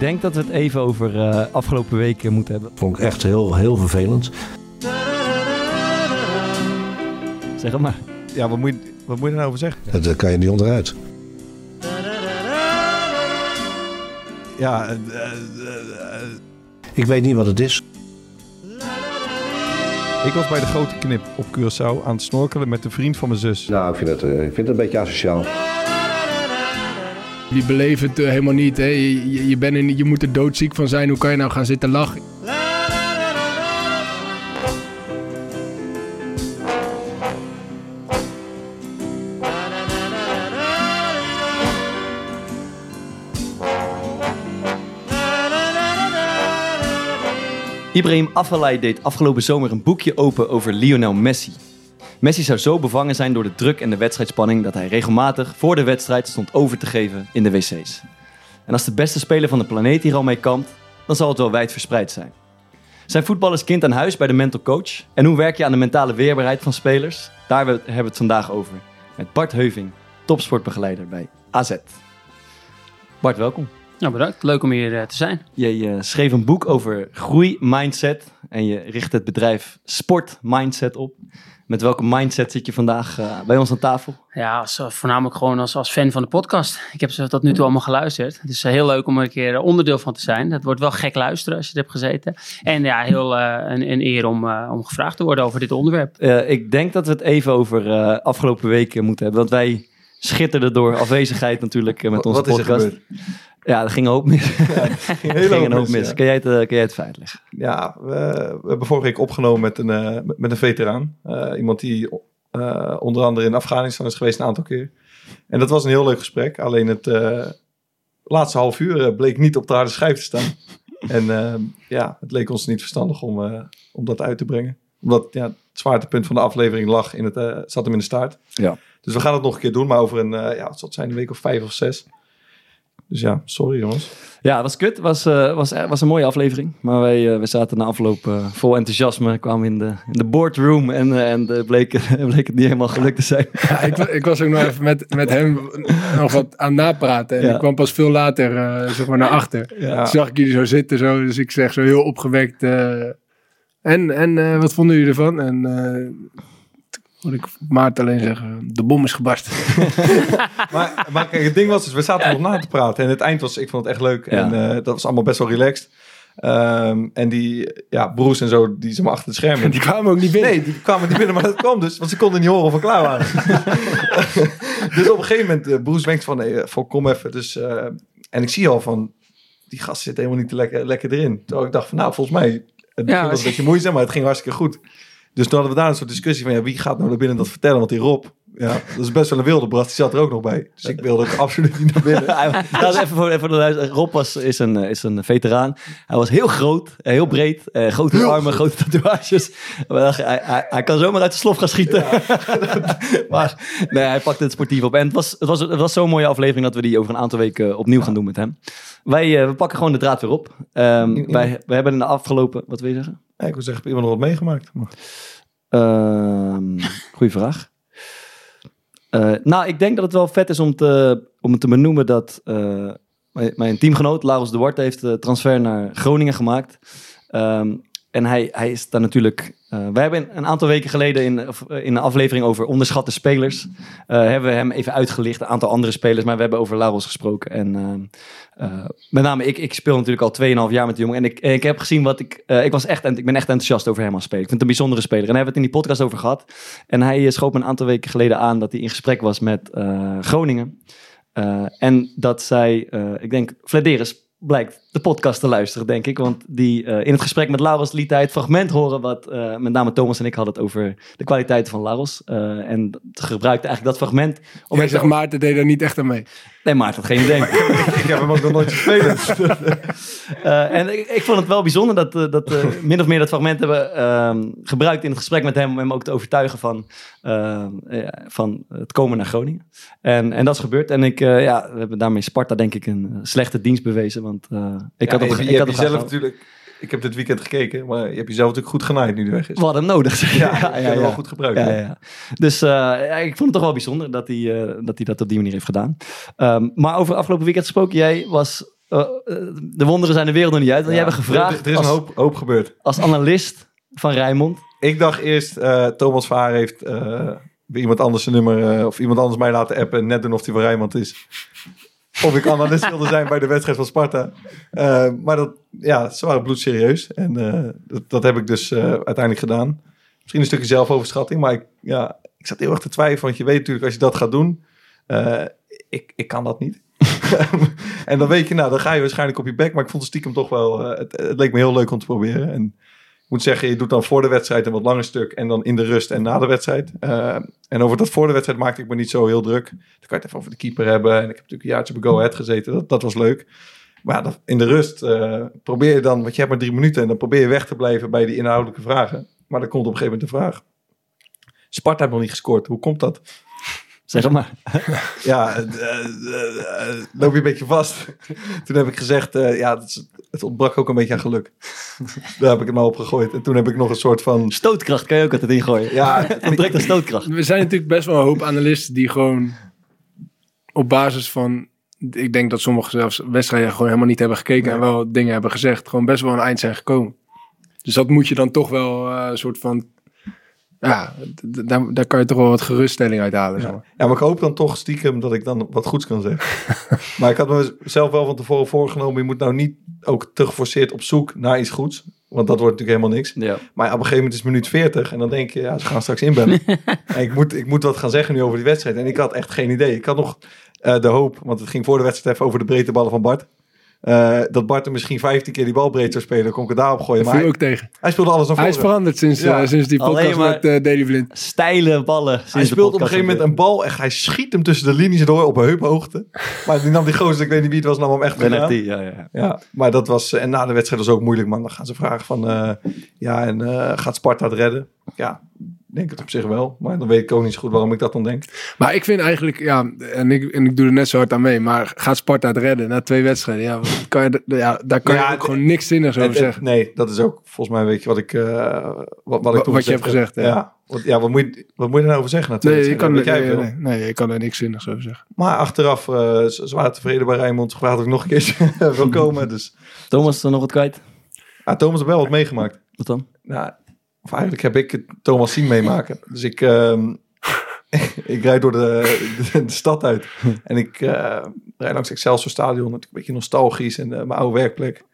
Denk dat we het even over uh, afgelopen weken moeten hebben. Vond ik echt heel, heel vervelend. Zeg het maar. Ja, wat moet je, wat moet je er nou over zeggen? Dat, dat kan je niet onderuit. Ja, uh, Ik weet niet wat het is. ik was bij de grote knip op Curaçao aan het snorkelen met een vriend van mijn zus. Nou, ik vind het, eh, ik vind het een beetje asociaal. Die beleven het eh, helemaal niet. Hè. Je, je, bent niet, je moet er doodziek van zijn. Hoe kan je nou gaan zitten lachen? Ibrahim Afellay deed afgelopen zomer een boekje open over Lionel Messi. Messi zou zo bevangen zijn door de druk en de wedstrijdspanning dat hij regelmatig voor de wedstrijd stond over te geven in de wc's. En als de beste speler van de planeet hier al mee kampt, dan zal het wel wijd verspreid zijn. Zijn voetbal is kind aan huis bij de mental coach. En hoe werk je aan de mentale weerbaarheid van spelers? Daar hebben we het vandaag over. Met Bart Heuving, topsportbegeleider bij AZ. Bart, welkom. Nou, bedankt. Leuk om hier uh, te zijn. Je uh, schreef een boek over groeimindset en je richt het bedrijf Sport Mindset op. Met welke mindset zit je vandaag uh, bij ons aan tafel? Ja, als, voornamelijk gewoon als, als fan van de podcast. Ik heb ze tot nu toe allemaal geluisterd. Het is heel leuk om er een keer onderdeel van te zijn. Het wordt wel gek luisteren als je het hebt gezeten. En ja, heel een, een, eer om, om gevraagd te worden over dit onderwerp. ik denk dat we het even over afgelopen weken moeten hebben. Want wij schitterden door afwezigheid natuurlijk met onze Wat is er podcast. gebeurd? Ja, er ging een hoop mis. Ging Er ging een hoop mis, mis. ja. Kan, jij het, eh, kan jij het feit leggen? Ja, we, we hebben vorige week opgenomen met een, eh, met- een veteraan. Eh, iemand die eh, onder andere in Afghanistan is geweest een aantal keer. En dat was een heel leuk gesprek. Alleen het eh, laatste half uur eh, bleek niet op de harde schijf te staan. en eh, ja, het leek ons niet verstandig om, eh, om dat uit te brengen. Omdat ja, het zwaartepunt van de aflevering lag in het, eh, zat hem in de staart. Ja. Dus we gaan het nog een keer doen, maar over een, eh, ja, wat zal het zijn, een week of vijf of zes. Dus ja, sorry jongens. Ja, het was kut. Het was, eh, was, eh, was een mooie aflevering. Maar wij, we zaten na afloop vol enthousiasme. Kwamen in de, in de boardroom en, en bleek, bleek het niet helemaal gelukt te zijn. Ja, ik, ik was ook nog even met, met hem nog wat aan het napraten. En Ja. ik kwam pas veel later eh, zeg maar naar achter. Ja. Toen zag ik jullie zo zitten. Zo, dus ik zeg zo heel opgewekt. eh, en en eh, wat vonden jullie ervan? En eh, hoorde ik Maarten alleen zeggen, de bom is gebarsten. Maar, maar kijk, het ding was dus, we zaten nog na te praten. En het eind was, ik vond het echt leuk. Ja. En eh, dat was allemaal best wel relaxed. Ehm, en die, ja, broers en zo, die zijn maar achter het scherm. Die kwamen ook niet binnen. Nee, die kwamen niet binnen, maar dat kwam dus. Want ze konden niet horen of we klaar waren. dus op een gegeven moment, uh, broers wenkt van, nee, voor, kom even. Dus, eh, en ik zie al van, die gast zit helemaal niet lekker, lekker erin. Terwijl ik dacht van, nou, volgens mij, het was een beetje moeizaam, maar het ging hartstikke goed. Dus toen hadden we daar een soort discussie van, ja, wie gaat nou naar binnen dat vertellen? Want die Rob, ja, dat is best wel een wilde bras, die zat er ook nog bij. Dus ik wilde ook absoluut niet naar binnen. Hij- nou, even voor, even voor de Rob was, is, een, eh, is een veteraan. Hij was heel groot, eh, heel breed, eh, grote armen, grote tatoeages. Dachten, hij, hij, hij kan zomaar uit de slof gaan schieten. maar nee, hij pakte het sportief op. En het was, het was, het was zo'n mooie aflevering dat we die over een aantal weken opnieuw gaan doen met hem. Wij eh, we pakken gewoon de draad weer op. Wij, wij hebben in de afgelopen... Wat wil je zeggen? Ja, ik wil zeggen, heb iemand nog wat meegemaakt? Maar- Ehm goeie vraag. Eh, nou, ik denk dat het wel vet is om te, om te benoemen dat eh, mijn, mijn teamgenoot de Wart heeft de transfer naar Groningen gemaakt. Ehm, en hij, hij is daar natuurlijk. eh wij hebben een aantal weken geleden in, eh, in een aflevering over onderschatte spelers. eh, hebben we hem even uitgelicht. Een aantal andere spelers. Maar we hebben over Laurens gesproken. En met name, ik, ik speel natuurlijk al 2,5 jaar met de jongen. En ik, ik heb gezien wat ik. ik, was echt, ik ben echt enthousiast over hem als speler. Ik vind het een bijzondere speler. En daar hebben we het in die podcast over gehad. En hij schoot me een aantal weken geleden aan dat hij in gesprek was met Groningen. En dat zij, ik denk, Flederis blijkt de podcast te luisteren, denk ik. Want die, eh, in het gesprek met Laros liet hij het fragment horen... wat eh, met name Thomas en ik hadden het over de kwaliteiten van Laros. Eh, en gebruikte eigenlijk dat fragment... Om Jij zegt Maarten deed er niet echt aan mee. Nee, Maarten had geen idee. ik heb hem ook nog nooit gespeeld. Eh, en ik, ik vond het wel bijzonder dat, dat eh, min of meer dat fragment hebben ehm, gebruikt in het gesprek met hem. Om hem ook te overtuigen van, ehm, van het komen naar Groningen. En, en dat is gebeurd. En ik, eh, ja, we hebben daarmee Sparta denk ik een slechte dienst bewezen. Want ik had Ja, op, je, ik je had hebt op jezelf natuurlijk... Ik heb dit weekend gekeken, maar je hebt jezelf natuurlijk goed genaaid nu die weg is. We hadden hem nodig. Ja, ja, ja, wel goed gebruikt. Ja. Dus eh, ik vond het toch wel bijzonder dat hij, eh, dat hij dat op die manier heeft gedaan. Ehm, maar over afgelopen weekend gesproken, jij was... eh, de wonderen zijn de wereld nog niet uit. Want jij hebt gevraagd Er, er is als, een hoop, hoop gebeurd. als analist van Rijnmond. Ik dacht eerst, Thomas Vaar heeft bij iemand anders zijn nummer... of iemand anders mij laten appen en net doen of hij van Rijnmond is. Of ik analist wilde zijn bij de wedstrijd van Sparta. Eh, maar dat, ja, ze waren bloedserieus. En eh, dat, dat heb ik dus eh, uiteindelijk gedaan. Misschien een stukje zelfoverschatting, maar ik, ja, ik zat heel erg te twijfelen. Want je weet natuurlijk, als je dat gaat doen, ik, ik kan dat niet. en dan weet je, nou, dan ga je waarschijnlijk op je bek. Maar ik vond het stiekem toch wel, het, het leek me heel leuk om te proberen. En moet zeggen, je doet dan voor de wedstrijd een wat langer stuk. En dan in de rust en na de wedstrijd. Eh, en over dat voor de wedstrijd maakte ik me niet zo heel druk. Dan kan je het even over de keeper hebben. En ik heb natuurlijk een jaartje bij Go Ahead gezeten. Dat, dat was leuk. Maar in de rust eh, probeer je dan, want je hebt maar drie minuten. En dan probeer je weg te blijven bij die inhoudelijke vragen. Maar dan komt op een gegeven moment de vraag. Sparta heeft nog niet gescoord. Hoe komt dat? Zeg het maar. Ja, eh, eh, eh, loop je een beetje vast. Toen heb ik gezegd, eh, ja, het, ontbrak ook een beetje aan geluk. Daar heb ik het maar op gegooid. En toen heb ik nog een soort van... Stootkracht kan je ook altijd ingooien. Ja, Het ontbreekt aan stootkracht. Er zijn natuurlijk best wel een hoop analisten die gewoon op basis van... Ik denk dat sommigen zelfs wedstrijden gewoon helemaal niet hebben gekeken en wel dingen hebben gezegd. Gewoon best wel een eind zijn gekomen. Dus dat moet je dan toch wel eh, een soort van... Ja, daar, daar kan je toch wel wat geruststelling uit halen. maar. Ja, maar ik hoop dan toch stiekem dat ik dan wat goeds kan zeggen. maar ik had mezelf wel van tevoren voorgenomen... je moet nou niet ook te geforceerd op zoek naar iets goeds. Want dat wordt natuurlijk helemaal niks. Ja. Maar op een gegeven moment is het minuut 40 en dan denk je, ja, ze gaan straks inbellen. en ik moet, ik moet wat gaan zeggen nu over die wedstrijd. En ik had echt geen idee. Ik had nog eh, de hoop, want het ging voor de wedstrijd even over de breedte ballen van Bart. Eh, dat Bart er misschien 15 keer die bal breed zou spelen, kon ik het daarop gooien. Dat Maar viel hij, ook tegen. hij speelde alles naar Hij is voren. veranderd sinds, Ja. eh, sinds die Alleen podcast maar- met eh Daily Blind. Steile ballen. sinds Hij speelt op een gegeven moment een bal, echt, hij schiet hem tussen de linies door op een heuphoogte. Maar die nam die gozer, ik weet niet wie het was, nam hem echt Ben ja, ja. Ja, maar dat was. En na de wedstrijd was ook moeilijk, man. Dan gaan ze vragen van. eh, ja, en eh, gaat Sparta het redden? Ja, denk het op zich wel. Maar dan weet ik ook niet zo goed waarom ik dat dan denk. Maar ik vind eigenlijk, ja, en ik, en ik doe er net zo hard aan mee, maar gaat Sparta het redden na twee wedstrijden? Ja, kan je, ja daar kan Ja, je ook gewoon niks zinnigs over zeggen. nee, dat is ook volgens mij, weet je wat ik. eh, wat, wat, ik Wat- toen wat je hebt gezegd, ja. Ja, wat, ja wat, moet je, wat moet je er nou over zeggen? Na twee Nee, je kan, wedstrijden? nee, nee, nee, je kan er niks zinnigs over zeggen. Maar achteraf, eh, ze waren tevreden bij Rijnmond. Ik nog een keer wil komen. Dus Thomas is er nog wat kwijt. ah, Thomas heeft wel wat meegemaakt. Wat dan? Nou, of eigenlijk heb ik het Thomas zien meemaken. Dus ik, ehm, ik rijd door de, de, de stad uit. En ik eh rijd langs Excelsior Stadion. Natuurlijk een beetje nostalgisch en eh, mijn oude werkplek.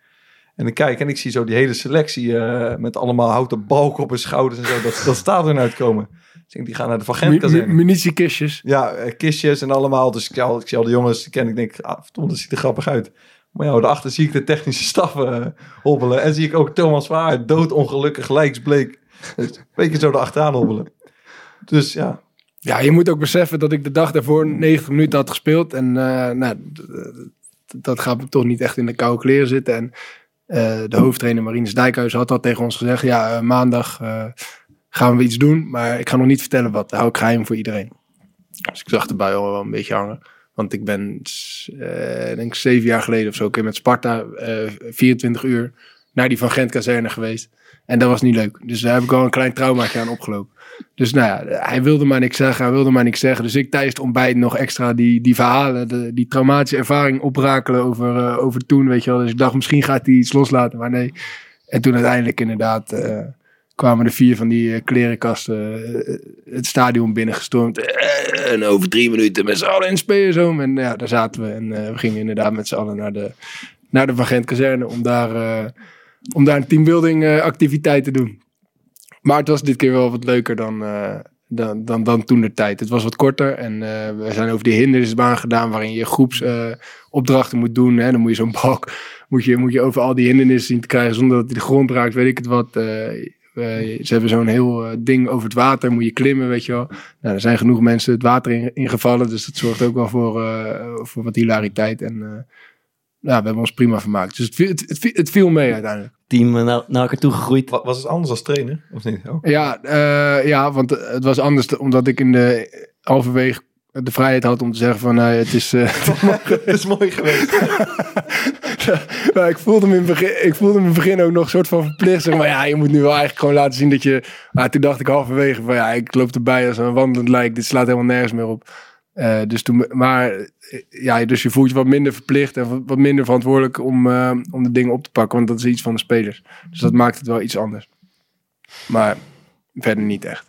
En ik kijk en ik zie zo die hele selectie eh, met allemaal houten balken op hun schouders en zo. Dat, dat stadion uitkomen. Dus ik denk, die gaan naar de Van Gent. Munitiekistjes. Ja, kistjes en allemaal. Dus ik, ja, ik zie al de jongens die ken. Ik denk, ah, verdomme, dat ziet er grappig uit. Maar ja, daarachter zie ik de technische staf eh, hobbelen. En zie ik ook Thomas Vaar, doodongelukkig, lijksbleek. Dus een beetje zo erachteraan hobbelen. Dus ja, Ja, je moet ook beseffen dat ik de dag daarvoor 90 minuten had gespeeld. En eh, nou, dat gaat me toch niet echt in de koude kleren zitten. En eh, de hoofdtrainer Marines Dijkhuis had al tegen ons gezegd... ja, maandag gaan we iets doen, maar ik ga nog niet vertellen wat. Hou ik geheim voor iedereen. Dus ik zag erbij al wel een beetje hangen. Want ik ben, eh, denk ik, zeven jaar geleden of zo... keer met Sparta eh 24 uur naar die Van Gent kazerne geweest. En dat was niet leuk. Dus daar heb ik al een klein traumaatje aan opgelopen. Dus nou ja, hij wilde maar niks zeggen, hij wilde maar niks zeggen. Dus ik tijdens het ontbijt nog extra die, die verhalen, die traumatische ervaring oprakelen over, eh, over toen, weet je wel. Dus ik dacht, misschien gaat hij iets loslaten, maar nee. En toen uiteindelijk inderdaad kwamen de vier van die eh, klerenkasten eh, het stadion binnengestormd. Eh, en over drie minuten met z'n allen in spelerzoom. En ja, daar zaten we en we gingen inderdaad met z'n allen naar de, naar de Van kazerne om daar, om daar een teambuilding activiteit te doen. Maar het was dit keer wel wat leuker dan, dan, dan, dan toen de tijd. Het was wat korter en we zijn over die hindernisbaan gedaan waarin je groepsopdrachten moet doen. Hè. Dan moet je zo'n balk moet je, moet je over al die hindernissen zien te krijgen zonder dat hij de grond raakt, weet ik het wat. Eh, ze hebben zo'n heel eh, ding over het water, moet je klimmen, weet je wel. Nou, er zijn genoeg mensen het water in, ingevallen, dus dat zorgt ook wel voor, eh, voor wat hilariteit. En eh, ja, we hebben ons prima vermaakt. Dus het, viel- het, het, viel- het viel mee uiteindelijk. Team naar, naar elkaar toe gegroeid. Wa- Was het anders als trainer? Of niet? Oh. Ja, eh, ja, want het was anders omdat ik in de halverwege de vrijheid had om te zeggen van nou, het is. eh, Het is mooi geweest. Ja, ik, voelde me in het begin, ik voelde me in het begin ook nog een soort van verplicht. Zeg maar ja, je moet nu wel eigenlijk gewoon laten zien dat je. Maar toen dacht ik halverwege van ja, ik loop erbij als een wandelend lijk. Dit slaat helemaal nergens meer op. Eh, dus toen, maar eh, ja, dus je voelt je wat minder verplicht en wat- minder verantwoordelijk om, eh, om de dingen op te pakken. Want dat is iets van de spelers. Dus dat maakt het wel iets anders. Maar verder niet echt.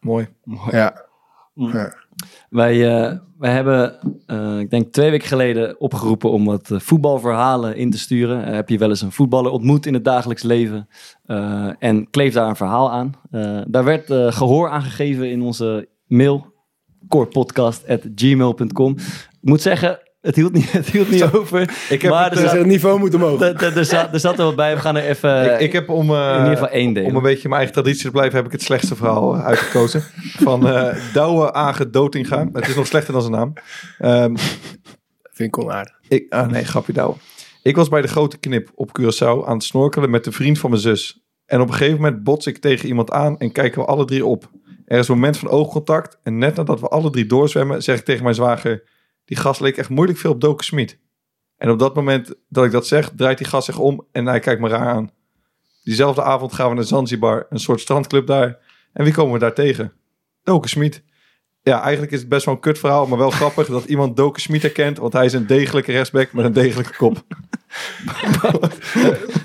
mooi. Ja. ja. Wij, eh, wij hebben, eh, ik denk twee weken geleden, opgeroepen om wat eh, voetbalverhalen in te sturen. Heb je wel eens een voetballer ontmoet in het dagelijks leven? En kleef daar een verhaal aan. Daar werd eh, gehoor aan gegeven in onze mail, corepodcast.gmail.com. Ik moet zeggen, het hield niet, het hield niet over. Ik heb maar het, er, Dus zat, het niveau moet omhoog. er, er, er zat, er zat er wat bij. We gaan er even... ik, ik heb om, eh, in ieder geval één om een beetje mijn eigen traditie te blijven, heb ik het slechtste verhaal eh, uitgekozen. Van eh Douwe Age Dotinga. Het is nog slechter dan zijn naam. Ehm, Vind ik onaardig. ik, ah nee, grapje Douwe. Ik was bij de grote knip op Curaçao aan het snorkelen met een vriend van mijn zus. En op een gegeven moment bots ik tegen iemand aan en kijken we alle drie op. Er is een moment van oogcontact en net nadat we alle drie doorzwemmen zeg ik tegen mijn zwager... Die gast leek echt moeilijk veel op Doken Smit. En op dat moment dat ik dat zeg, draait die gast zich om en hij kijkt me raar aan. Diezelfde avond gaan we naar Zanzibar, een soort strandclub daar. En wie komen we daar tegen? Doken Smit. Ja, eigenlijk is het best wel een kut verhaal, maar wel grappig dat iemand Doken Smit herkent, want hij is een degelijke rechtsback met een degelijke kop.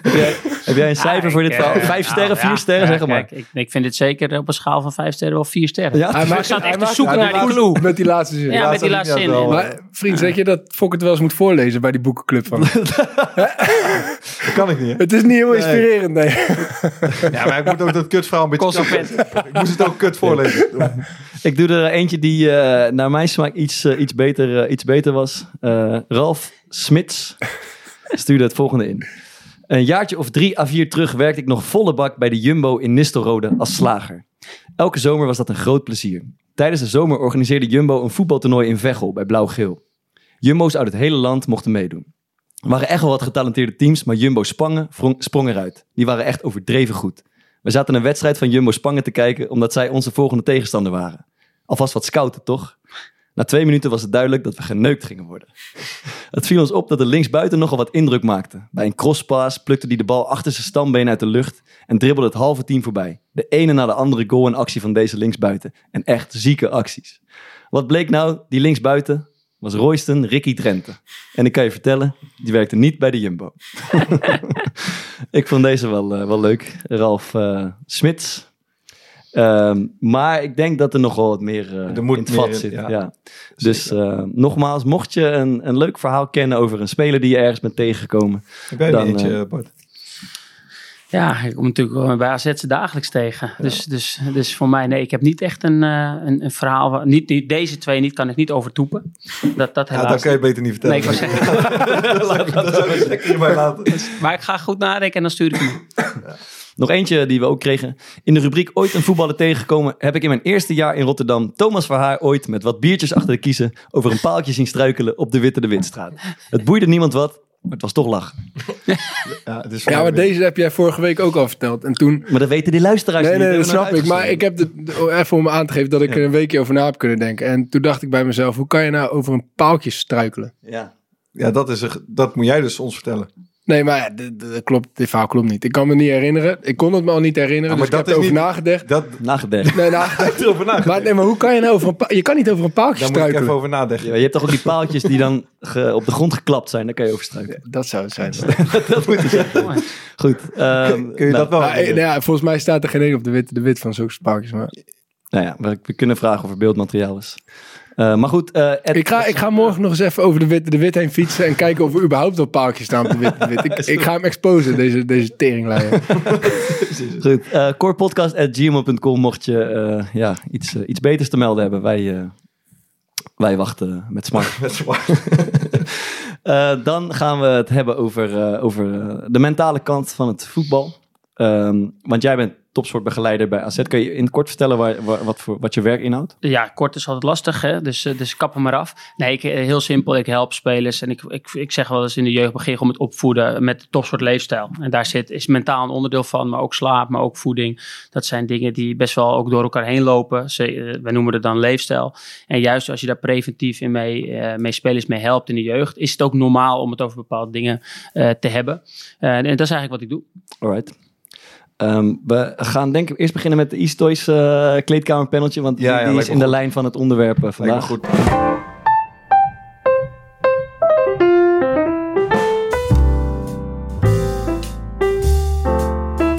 Heb, jij, heb jij een cijfer voor dit verhaal? eh, Vijf nou, sterren, ja, vier sterren, ja, zeg maar. kijk, ik, ik vind dit zeker op een schaal van vijf sterren wel vier sterren. Ja? Hij ik zat echt hij te zoeken naar die clue. Met die laatste zin. Ja, met die laatste zin. wel. Maar vriend, zeg je dat Fok het wel eens moet voorlezen bij die boekenclub van? Dat kan ik niet, hè? het is niet helemaal inspirerend, nee. Ja, maar ik moet ook dat kutverhaal een beetje... Consequent. Ik moest het ook kut voorlezen. Ik doe er eentje die eh, naar mijn smaak iets, eh, iets, beter, iets beter was. Eh, Ralf Smits stuurde het volgende in. Een jaartje of drie à vier terug werkte ik nog volle bak bij de Jumbo in Nistelrode als slager. Elke zomer was dat een groot plezier. Tijdens de zomer organiseerde Jumbo een voetbaltoernooi in Veghel bij Blauw-Geel. Jumbo's uit het hele land mochten meedoen. Er waren echt wel wat getalenteerde teams, maar Jumbo Spangen sprong eruit. Die waren echt overdreven goed. We zaten een wedstrijd van Jumbo Spangen te kijken, omdat zij onze volgende tegenstander waren. Alvast wat scouten, toch? Na twee minuten was het duidelijk dat we geneukt gingen worden. Het viel ons op dat de linksbuiten nogal wat indruk maakte. Bij een crosspaas plukte hij de bal achter zijn stambeen uit de lucht en dribbelde het halve team voorbij. De ene na de andere goal en actie van deze linksbuiten. En echt zieke acties. Wat bleek nou? Die linksbuiten was Royston Ricky Drenthe. En ik kan je vertellen, die werkte niet bij de Jumbo. ik vond deze wel, eh, wel leuk. Ralf eh, Smits. Ehm, maar ik denk dat er nog wel wat meer eh, Er moet in het meer vat zit. ja. Ja. Dus eh, nogmaals, mocht je een, een leuk verhaal kennen over een speler die je ergens bent tegengekomen. Dan, eentje, eh, Bart? Ja, ik kom natuurlijk wel bij AZ ze dagelijks tegen. Dus, dus, dus voor mij, nee, ik heb niet echt een, eh, een, een verhaal. waar- Niet, niet, deze twee niet, kan ik niet overtoepen. Dat, dat Ja, helaas dat kan je beter niet vertellen. Nee, ik zeggen. dat zou ik lekker hierbij laten. Maar ik ga goed nadenken en dan stuur ik hem. Nog eentje die we ook kregen. In de rubriek Ooit een voetballer tegengekomen heb ik in mijn eerste jaar in Rotterdam Thomas Verhaar ooit met wat biertjes achter de kiezen over een paaltje zien struikelen op de Witte de Witstraat. Het boeide niemand wat, maar het was toch lachen. Ja, het is Ja, maar deze heb jij vorige week ook al verteld. En toen... Maar dat weten die luisteraars Nee, niet. nee, dat snap ik. Maar ik heb de, de- even om aan te geven dat ik er een weekje over na heb kunnen denken. En toen dacht ik bij mezelf, hoe kan je nou over een paaltje struikelen? Ja. Ja, dat, is een, dat moet jij dus ons vertellen. Nee, maar ja, dit klopt, dit verhaal klopt niet. Ik kan me niet herinneren. Ik kon het me al niet herinneren, Ja, dus maar ik dat heb is erover niet- nagedacht. Dat, Nagedacht. Nee, nagedacht. erover nagedacht. Maar, nee, maar hoe kan je nou over een pa- Je kan niet over een paaltje Daar moet ik even over nadenken. Ja, je hebt toch ook die paaltjes die dan ge- op de grond geklapt zijn. Daar kan je over struikelen. Dat zou het zijn. Goed. ehm, Kun je nou, dat wel? Nou, nou ja, volgens mij staat er geen één op de wit, de wit van zulke paaltjes. Maar Nou ja, we, we kunnen vragen of er beeldmateriaal is. Eh, maar goed. eh, Ed- ik, ga, ik ga morgen nog eens even over de wit, de wit heen fietsen en kijken of er überhaupt wel paaltjes staan op de wit. De wit. Ik, ik ga hem exposen, deze, deze teringleier. Goed, uh, corepodcast.gmail.com mocht je eh, ja, iets, eh, iets beters te melden hebben. Wij, eh, wij wachten met smart. Met. Eh, dan gaan we het hebben over, eh, over eh, de mentale kant van het voetbal. Ehm, want jij bent topsportbegeleider bij AZ. Kun je in het kort vertellen waar, waar- wat, voor, wat je werk inhoudt? Ja, kort is altijd lastig, hè? Dus, eh, dus kap hem maar af. Nee, ik, eh, heel simpel. Ik help spelers en ik, ik, ik zeg wel eens in de jeugd begin gewoon met opvoeden met de topsoort leefstijl. En daar zit, is mentaal een onderdeel van, maar ook slaap, maar ook voeding. Dat zijn dingen die best wel ook door elkaar heen lopen. Ze, eh, wij noemen het dan leefstijl. En juist als je daar preventief in mee, eh, mee spelers mee helpt in de jeugd, is het ook normaal om het over bepaalde dingen te hebben. En dat is eigenlijk wat ik doe. Alright. Ehm, we gaan denk ik eerst beginnen met de East Toys eh, kleedkamerpaneltje. Want Ja, die, is in de lijn van het onderwerp me vandaag. goed.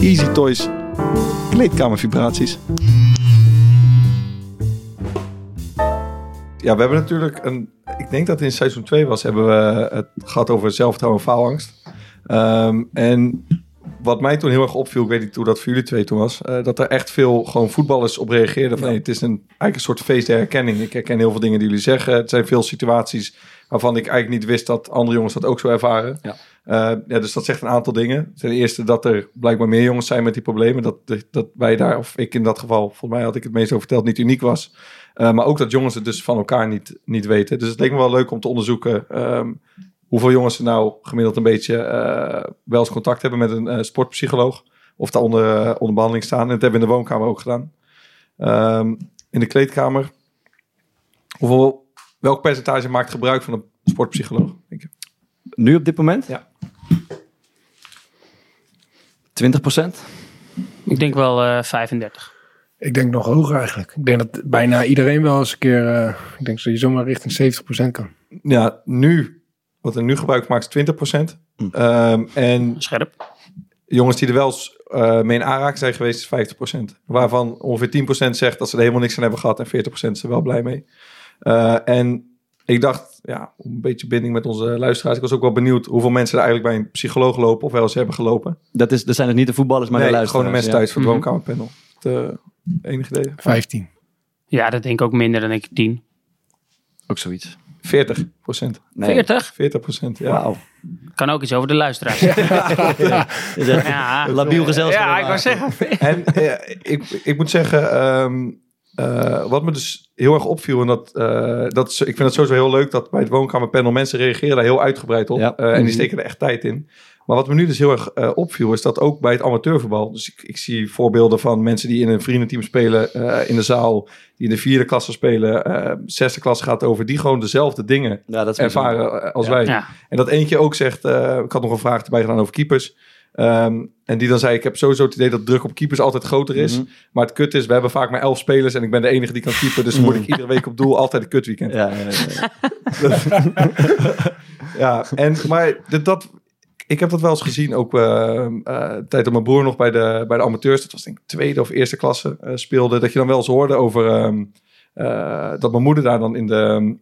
Easy Toys. Kleedkamervibraties. Ja, we hebben natuurlijk een... Ik denk dat het in seizoen 2 was, hebben we het gehad over zelfvertrouwen en faalangst. Ehm, en wat mij toen heel erg opviel, ik weet niet hoe dat voor jullie twee toen was, eh, dat er echt veel gewoon voetballers op reageerden van hey, het is een, eigenlijk een soort feest der herkenning. Ik herken heel veel dingen die jullie zeggen. Het zijn veel situaties waarvan ik eigenlijk niet wist dat andere jongens dat ook zo ervaren. Ja. Eh, ja, dus dat zegt een aantal dingen. Ten eerste dat er blijkbaar meer jongens zijn met die problemen. Dat, dat wij daar, of ik in dat geval, volgens mij had ik het meest over verteld, niet uniek was. Eh, maar ook dat jongens het dus van elkaar niet, niet weten. Dus het leek me wel leuk om te onderzoeken ehm, hoeveel jongens er nou gemiddeld een beetje eh, wel eens contact hebben met een eh, sportpsycholoog. Of daar onder, eh, onder behandeling staan. En dat hebben we in de woonkamer ook gedaan. Ehm, in de kleedkamer. Hoeveel, welk percentage maakt gebruik van een sportpsycholoog? Denk je? Nu op dit moment? Ja. 20 procent? Ik denk wel eh 35. Ik denk nog hoger eigenlijk. Ik denk dat bijna iedereen wel eens een keer... eh, ik denk dat je zomaar richting 70% kan. Ja, nu, wat er nu gebruik maakt, is 20 procent. Hm. Ehm, en Scherp. jongens die er wel eens eh, mee in aanraking zijn geweest, is 50 procent. Waarvan ongeveer 10 procent zegt dat ze er helemaal niks aan hebben gehad. En 40 procent is er wel blij mee. Eh, en ik dacht, ja, om een beetje binding met onze luisteraars. Ik was ook wel benieuwd hoeveel mensen er eigenlijk bij een psycholoog lopen. Of wel eens hebben gelopen. Dat, is, dat zijn het niet de voetballers, maar nee, de gewoon de luisteraars. mensen thuis voor het Mhm. woonkamerpanel. Het enige idee. 15. Ja, dat denk ik ook minder dan ik 10. Ja. Ook zoiets. 40 procent. Nee. 40? 40 procent, ja. Wauw. Kan ook iets over de luisteraars echt Ja. een labiel gezelschap. Ja, ik wou zeggen. En eh, ik, ik moet zeggen, ehm, eh, wat me dus heel erg opviel, en dat, eh, dat is, ik vind het sowieso heel leuk dat bij het woonkamerpanel mensen reageren daar heel uitgebreid op. Ja. Eh, en die Mhm. steken er echt tijd in. Maar wat me nu dus heel erg eh, opviel, is dat ook bij het amateurvoetbal. Dus ik, ik zie voorbeelden van mensen die in een vriendenteam spelen eh, in de zaal, die in de vierde klasse spelen. eh zesde klasse gaat over, die gewoon dezelfde dingen Ja, dat ervaren als Ja. wij. Ja. En dat eentje ook zegt, eh, ik had nog een vraag erbij gedaan over keepers. Ehm, en die dan zei, ik heb sowieso het idee dat de druk op keepers altijd groter is. Mhm. Maar het kut is, we hebben vaak maar elf spelers en ik ben de enige die kan keeper. Dus moet ik iedere week op doel altijd een kutweekend. Ja, ja, ja, ja. Ja, en, maar dat, ik heb dat wel eens gezien, ook eh eh, tijd dat mijn broer nog bij de, bij de amateurs, dat was denk ik tweede of eerste klasse, eh, speelde. Dat je dan wel eens hoorde over ehm, eh, dat mijn moeder daar dan in de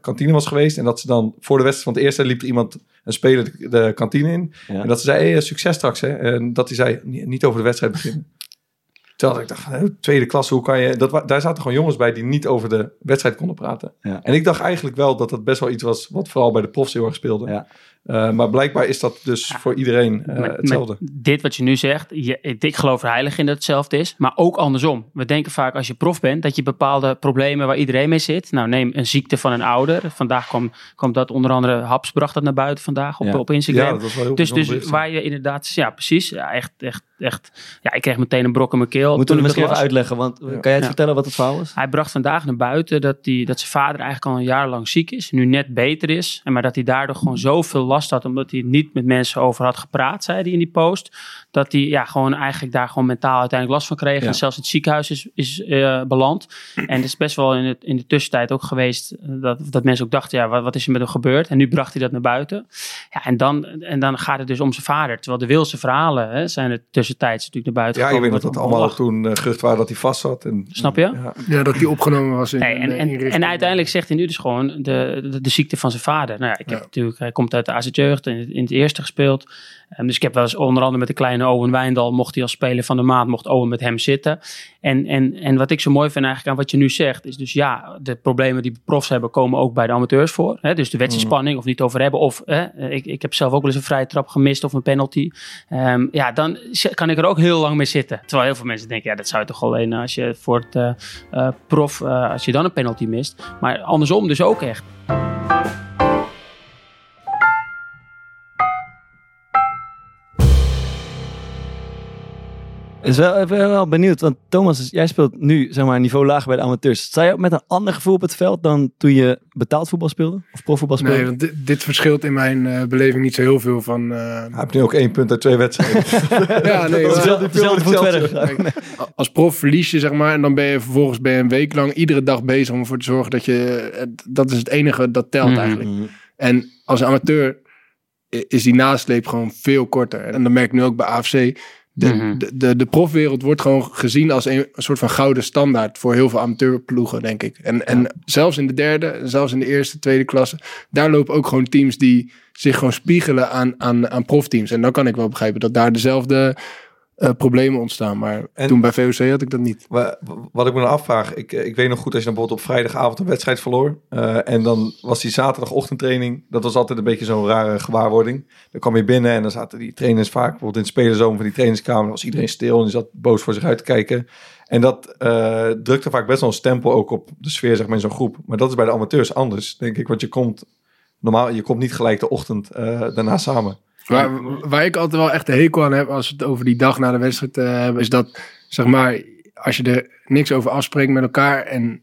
kantine was geweest. En dat ze dan voor de wedstrijd van het eerste liep er iemand, een speler, de, de kantine in. Ja. En dat ze zei, hey, succes straks. Hè? En dat hij zei, "Niet- over de wedstrijd beginnen. Terwijl ik dacht, van, tweede klasse, hoe kan je... Dat, daar zaten gewoon jongens bij die niet over de wedstrijd konden praten. Ja. En ik dacht eigenlijk wel dat dat best wel iets was... wat vooral bij de profs heel erg speelde. Ja. Eh, maar blijkbaar is dat dus voor iedereen eh, Met- met hetzelfde. dit wat je nu zegt, je, ik geloof er heilig in dat het hetzelfde is. Maar ook andersom. We denken vaak als je prof bent dat je bepaalde problemen waar iedereen mee zit. Nou, neem een ziekte van een ouder. Vandaag kwam, kwam dat onder andere, Haps bracht dat naar buiten vandaag op, Ja. op Instagram. Ja, dat was wel heel dus, dus bericht, waar je inderdaad, ja precies, ja, echt, echt, echt. Ja, ik kreeg meteen een brok in mijn keel. Moeten toen we ik misschien even uitleggen, want Ja. kan jij het Ja. vertellen wat het verhaal is? Hij bracht vandaag naar buiten dat, die, dat zijn vader eigenlijk al een jaar lang ziek is. Nu net beter is. En maar dat hij daardoor gewoon zoveel last had. Omdat hij niet met mensen over had gepraat, zei hij in die post. Dat hij ja, gewoon eigenlijk daar gewoon mentaal uiteindelijk last van kreeg. Ja. En zelfs het ziekenhuis is, is eh, beland. En het is best wel in, het, in de tussentijd ook geweest. eh, Dat, dat mensen ook dachten, ja, wat, wat is er met hem gebeurd? En nu bracht hij dat naar buiten. Ja, en, dan, en dan gaat het dus om zijn vader. Terwijl de wilste verhalen hè, zijn er tussentijds natuurlijk naar buiten Ja, ik weet dat gekomen. dat allemaal toen eh gerucht waren dat hij vast zat. En, Snap je? Ja. Ja, dat die opgenomen was in Nee, en, en, uiteindelijk zegt hij nu dus gewoon de, de, de ziekte van zijn vader. Nou ja, ik heb Ja. natuurlijk, hij komt uit de AZ Jeugd in, het- in het eerste gespeeld. Ehm, dus ik heb wel eens onder andere met de kleine Owen Wijndal, mocht hij als speler van de maand, mocht Owen met hem zitten. En, en, en wat ik zo mooi vind eigenlijk aan wat je nu zegt, is dus ja, de problemen die profs hebben, komen ook bij de amateurs voor. Hè? Dus de wedstrijdspanning, of niet over hebben. Of hè, ik, ik heb zelf ook wel eens een vrije trap gemist of een penalty. Ehm, ja, dan kan ik er ook heel lang mee zitten. Terwijl heel veel mensen denken, ja, dat zou je toch alleen als je voor het eh, eh, prof, eh, als je dan een penalty mist. Maar andersom dus ook echt. Is wel, ik ben wel benieuwd, want Thomas, jij speelt nu zeg maar een niveau lager bij de amateurs. Sta je ook met een ander gevoel op het veld dan toen je betaald voetbal speelde? Of profvoetbal speelde? Nee, want dit, dit verschilt in mijn eh, beleving niet zo heel veel van... eh, Hij heeft nu ook één punt uit twee wedstrijden. ja, nee, dat is maar- wel- Dezelfde voet verder. Kijk, als prof verlies je, zeg maar, en dan ben je vervolgens ben je een week lang iedere dag bezig om ervoor te zorgen dat je, eh, dat is het enige dat telt Mhm. eigenlijk. En als amateur is die nasleep gewoon veel korter. En dat merk ik nu ook bij AFC. De, Mhm. de, de, de profwereld wordt gewoon gezien als een, een soort van gouden standaard voor heel veel amateurploegen, denk ik. En, en zelfs in de derde, zelfs in de eerste, tweede klasse, daar lopen ook gewoon teams die zich gewoon spiegelen aan, aan, aan profteams. En dan kan ik wel begrijpen dat daar dezelfde eh, problemen ontstaan. Maar En- toen bij VOC had ik dat niet. Wa- Wat ik me dan afvraag, ik, eh, ik weet nog goed als je dan bijvoorbeeld op vrijdagavond een wedstrijd verloor. eh, en dan was die zaterdagochtendtraining, dat was altijd een beetje zo'n rare gewaarwording. Dan kwam je binnen en dan zaten die trainers vaak, bijvoorbeeld in het spelerzoom van die trainingskamer, dan was iedereen stil en die zat boos voor zich uit te kijken. En dat eh, drukte vaak best wel een stempel ook op de sfeer zeg maar, in zo'n groep. Maar dat is bij de amateurs anders, denk ik. Want je komt, normaal, je komt niet gelijk de ochtend daarna samen. Waar, waar ik altijd wel echt een hekel aan heb als we het over die dag na de wedstrijd eh, hebben, is dat, zeg maar, als je er niks over afspreekt met elkaar en,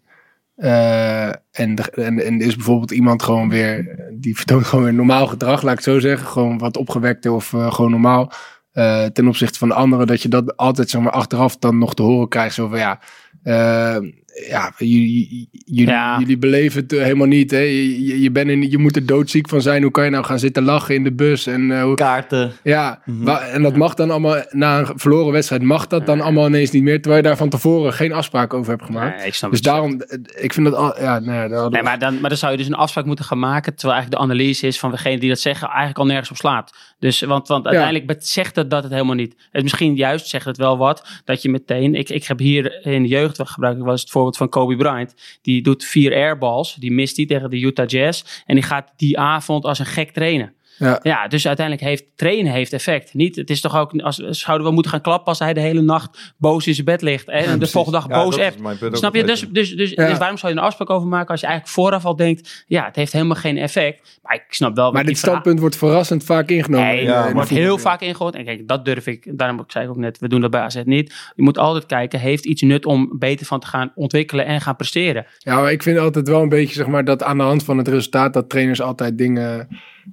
eh, en, de- en, en is bijvoorbeeld iemand gewoon weer, die vertoont gewoon weer normaal gedrag, laat ik het zo zeggen, gewoon wat opgewekter of eh, gewoon normaal. eh, ten opzichte van de anderen, dat je dat altijd zeg maar achteraf dan nog te horen krijgt. Zo van ja, ja jullie, jullie, Ja. jullie beleven het eh, helemaal niet. Hè? Je, je, bent in, je moet er doodziek van zijn. Hoe kan je nou gaan zitten lachen in de bus? En eh, hoe, Kaarten. ja, Mhm. en dat mag dan allemaal, na een verloren wedstrijd, mag dat dan allemaal ineens niet meer, terwijl je daar van tevoren geen afspraak over hebt gemaakt. Nee, ik snap dus daarom, eh, ik vind dat al, ja, nee, hadden Nee, maar dan, maar dan zou je dus een afspraak moeten gaan maken. Terwijl eigenlijk de analyse is van degene die dat zeggen eigenlijk al nergens op slaat. Dus, want, want uiteindelijk zegt het dat het helemaal niet. Het misschien juist zegt het wel wat. Dat je meteen. Ik, ik heb hier in de jeugd gebruik ik wel eens het voorbeeld van Kobe Bryant. Die doet vier airballs. Die mist die tegen de Utah Jazz. En die gaat die avond als een gek trainen. Ja. Ja, dus uiteindelijk heeft trainen heeft effect. Niet, het is toch ook, als, zouden we moeten gaan klappen als hij de hele nacht boos in zijn bed ligt. En de volgende dag Ja, boos is appt. Snap je? Dus, dus, dus, Ja. dus waarom zou je een afspraak over maken als je eigenlijk vooraf al denkt, ja, het heeft helemaal geen effect. Maar ik snap wel. maar dit standpunt wordt verrassend vaak ingenomen. Nee, ja, wordt heel vaak ingegooid. En kijk, dat durf ik. Daarom zei ik ook net, we doen dat bij AZ niet. Je moet altijd kijken, heeft iets nut om beter van te gaan ontwikkelen en gaan presteren. Ja, maar ik vind altijd wel een beetje, zeg maar, dat aan de hand van het resultaat, dat trainers altijd dingen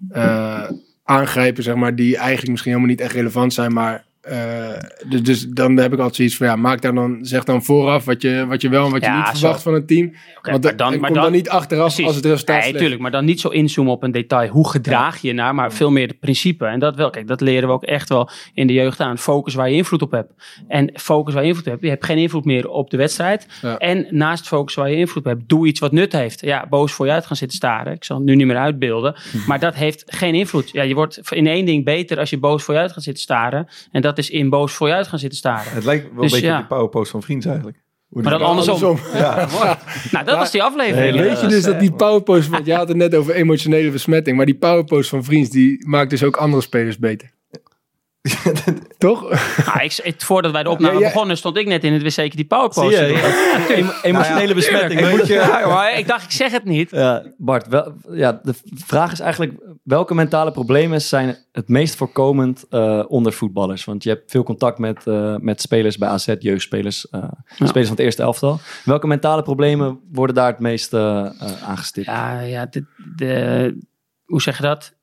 eh, aangrijpen, zeg maar, die eigenlijk misschien helemaal niet echt relevant zijn, maar eh, dus, dus dan heb ik altijd zoiets van, ja, maak daar dan, zeg dan vooraf wat je, wat je wel en wat je Ja, niet zo. verwacht van een team. Want maar dan, dan, maar kom dan, dan, niet achteraf Precies. als het resultaat Nee, tuurlijk, maar dan niet zo inzoomen op een detail. Hoe gedraag je je naar, maar veel meer het principe. En dat wel, kijk, dat leren we ook echt wel in de jeugd aan. Focus waar je invloed op hebt. En focus waar je invloed op hebt. Je hebt geen invloed meer op de wedstrijd. Ja. En naast focus waar je invloed op hebt, doe iets wat nut heeft. Ja, boos voor je uit gaan zitten staren. Ik zal het nu niet meer uitbeelden. Maar dat heeft geen invloed. Ja, je wordt in één ding beter als je boos voor je uit gaat zitten staren. En dat is in boos voor je uit gaan zitten staren. Het lijkt wel Dus een beetje ja. op die powerpost van Vriends eigenlijk. Hoe Maar dan andersom. Ja. Nou, dat was die aflevering. Nee, Weet je dus dat die powerpost, want je had het net over emotionele besmetting, maar die powerpost van Vriends, die maakt dus ook andere spelers beter. Toch? Nou, ik, het- voordat wij de opname Ja, ja. begonnen, stond ik net in het wc die powerpost. Je? Emo- emotionele besmetting. Ik, moet je, ja, maar ik dacht, ik zeg het niet. Ja, Bart, wel, ja, de vraag is eigenlijk welke mentale problemen zijn het meest voorkomend eh, onder voetballers? Want je hebt veel contact met, eh, met spelers bij AZ, jeugdspelers, eh, spelers van het eerste elftal. Welke mentale problemen worden daar het meest aangestipt? Ja, ja de, de, hoe zeg je dat?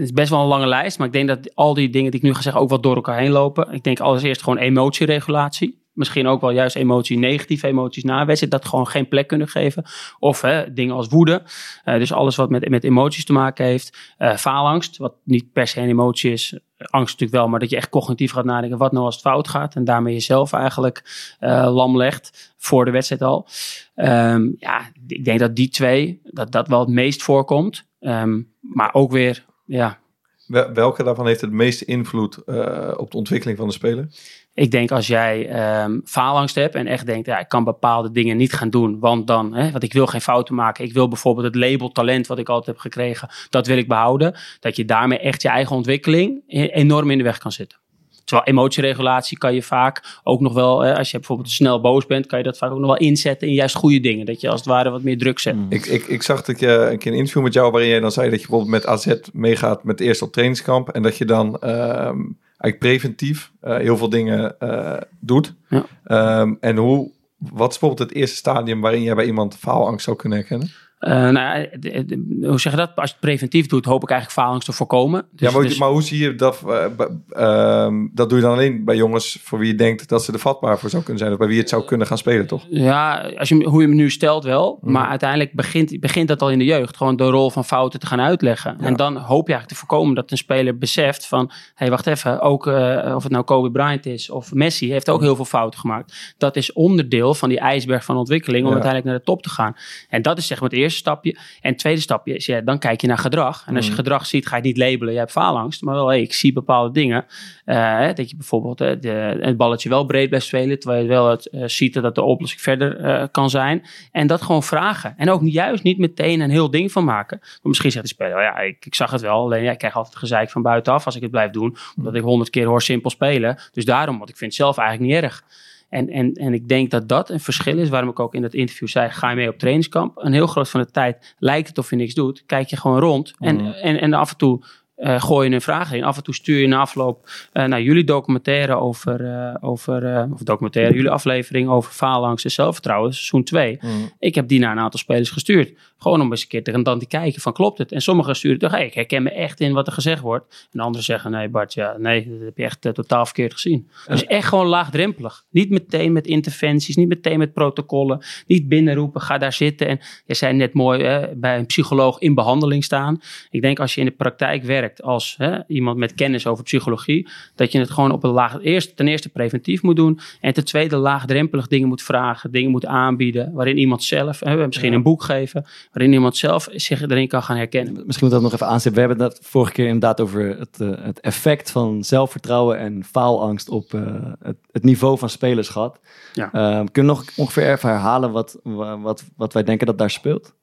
Het is best wel een lange lijst, maar ik denk dat al die dingen die ik nu ga zeggen ook wel door elkaar heen lopen. Ik denk allereerst gewoon emotieregulatie. Misschien ook wel juist emotie, negatieve emoties na wedstrijd, dat gewoon geen plek kunnen geven. Of hè, dingen als woede. Eh, dus alles wat met, met emoties te maken heeft. Eh, faalangst, wat niet per se een emotie is. Angst natuurlijk wel, maar dat je echt cognitief gaat nadenken wat nou als het fout gaat. En daarmee jezelf eigenlijk eh, lam legt voor de wedstrijd al. Ehm, ja, ik denk dat die twee, dat dat wel het meest voorkomt. Ehm, maar ook weer ja, Wel- welke daarvan heeft het meeste invloed eh, op de ontwikkeling van de speler? Ik denk als jij ehm faalangst hebt en echt denkt, ja, ik kan bepaalde dingen niet gaan doen, want dan, hè, want ik wil geen fouten maken. Ik wil bijvoorbeeld het label talent wat ik altijd heb gekregen, dat wil ik behouden. Dat je daarmee echt je eigen ontwikkeling e- enorm in de weg kan zitten. Terwijl emotieregulatie kan je vaak ook nog wel, hè, als je bijvoorbeeld snel boos bent, kan je dat vaak ook nog wel inzetten in juist goede dingen. Dat je als het ware wat meer druk zet. Ik, ik, ik zag dat je een keer een interview met jou waarin jij dan zei dat je bijvoorbeeld met AZ meegaat met eerst op trainingskamp en dat je dan ehm, eigenlijk preventief eh, heel veel dingen eh, doet. Ja. Ehm, en hoe, wat is bijvoorbeeld het eerste stadium waarin jij bij iemand faalangst zou kunnen herkennen? Eh, nou, ja, de- de- hoe zeg je dat? Als je het preventief doet, hoop ik eigenlijk faalangst te voorkomen. Dus- ja, maar, dus- maar hoe zie je dat? eh, ehm, dat doe je dan alleen bij jongens voor wie je denkt dat ze er vatbaar voor zou kunnen zijn. Of bij wie het zou kunnen gaan spelen, toch? Ja, als je, hoe je hem nu stelt wel. Mhm. Maar uiteindelijk begint, begint dat al in de jeugd. Gewoon de rol van fouten te gaan uitleggen. En dan hoop je eigenlijk te voorkomen dat een speler beseft van... Hé, hey, wacht even. Ook eh, of het nou Kobe Bryant is of Messi heeft ook heel veel fouten gemaakt. Dat is onderdeel van die ijsberg van ontwikkeling... om Ja. uiteindelijk naar de top te gaan. En dat is zeg maar het eerste stapje. En het tweede stapje is, ja, dan kijk je naar gedrag. En als je gedrag ziet, ga je het niet labelen. Je hebt faalangst. Maar wel, hey, ik zie bepaalde dingen. Eh, dat je bijvoorbeeld eh, de, het balletje wel breed blijft spelen. Terwijl je wel het, eh, ziet dat de oplossing verder kan zijn. En dat gewoon vragen. En ook juist niet meteen een heel ding van maken. Maar misschien zegt de speler, oh ja, ik, ik zag het wel. Alleen ja, ik krijg altijd gezeik van buitenaf als ik het blijf doen. Omdat ik honderd keer hoor simpel spelen. Dus daarom, want ik vind het zelf eigenlijk niet erg. En, en, en ik denk dat dat een verschil is, waarom ik ook in dat interview zei, ga je mee op trainingskamp. Een heel groot van de tijd lijkt het of je niks doet. Kijk je gewoon rond en, en, en af en toe eh, gooi je een vraag in. Af en toe stuur je na afloop eh, naar jullie documentaire over, eh, over of documentaire, jullie aflevering over faalangst en zelfvertrouwen, seizoen 2. Ik heb die naar een aantal spelers gestuurd. Gewoon om eens een keer te, dan te kijken van klopt het. En sommigen sturen toch, hey, ik herken me echt in wat er gezegd wordt. En anderen zeggen, nee Bart, ja, nee, dat heb je echt eh, totaal verkeerd gezien. Dus echt gewoon laagdrempelig. Niet meteen met interventies, niet meteen met protocollen. Niet binnenroepen, ga daar zitten. En je zei net mooi, hè, bij een psycholoog in behandeling staan. Ik denk als je in de praktijk werkt als hè, iemand met kennis over psychologie, dat je het gewoon op een laag, eerst, ten eerste preventief moet doen. En ten tweede laagdrempelig dingen moet vragen, dingen moet aanbieden. Waarin iemand zelf, hè, misschien een boek geven, waarin iemand zelf zich erin kan gaan herkennen. Misschien moet dat nog even aanstippen. We hebben het vorige keer inderdaad over het, eh, het effect van zelfvertrouwen en faalangst op eh, het, het niveau van spelers gehad. Ja. Eh, kunnen we nog ongeveer even herhalen wat, wa- wat, wat wij denken dat daar speelt?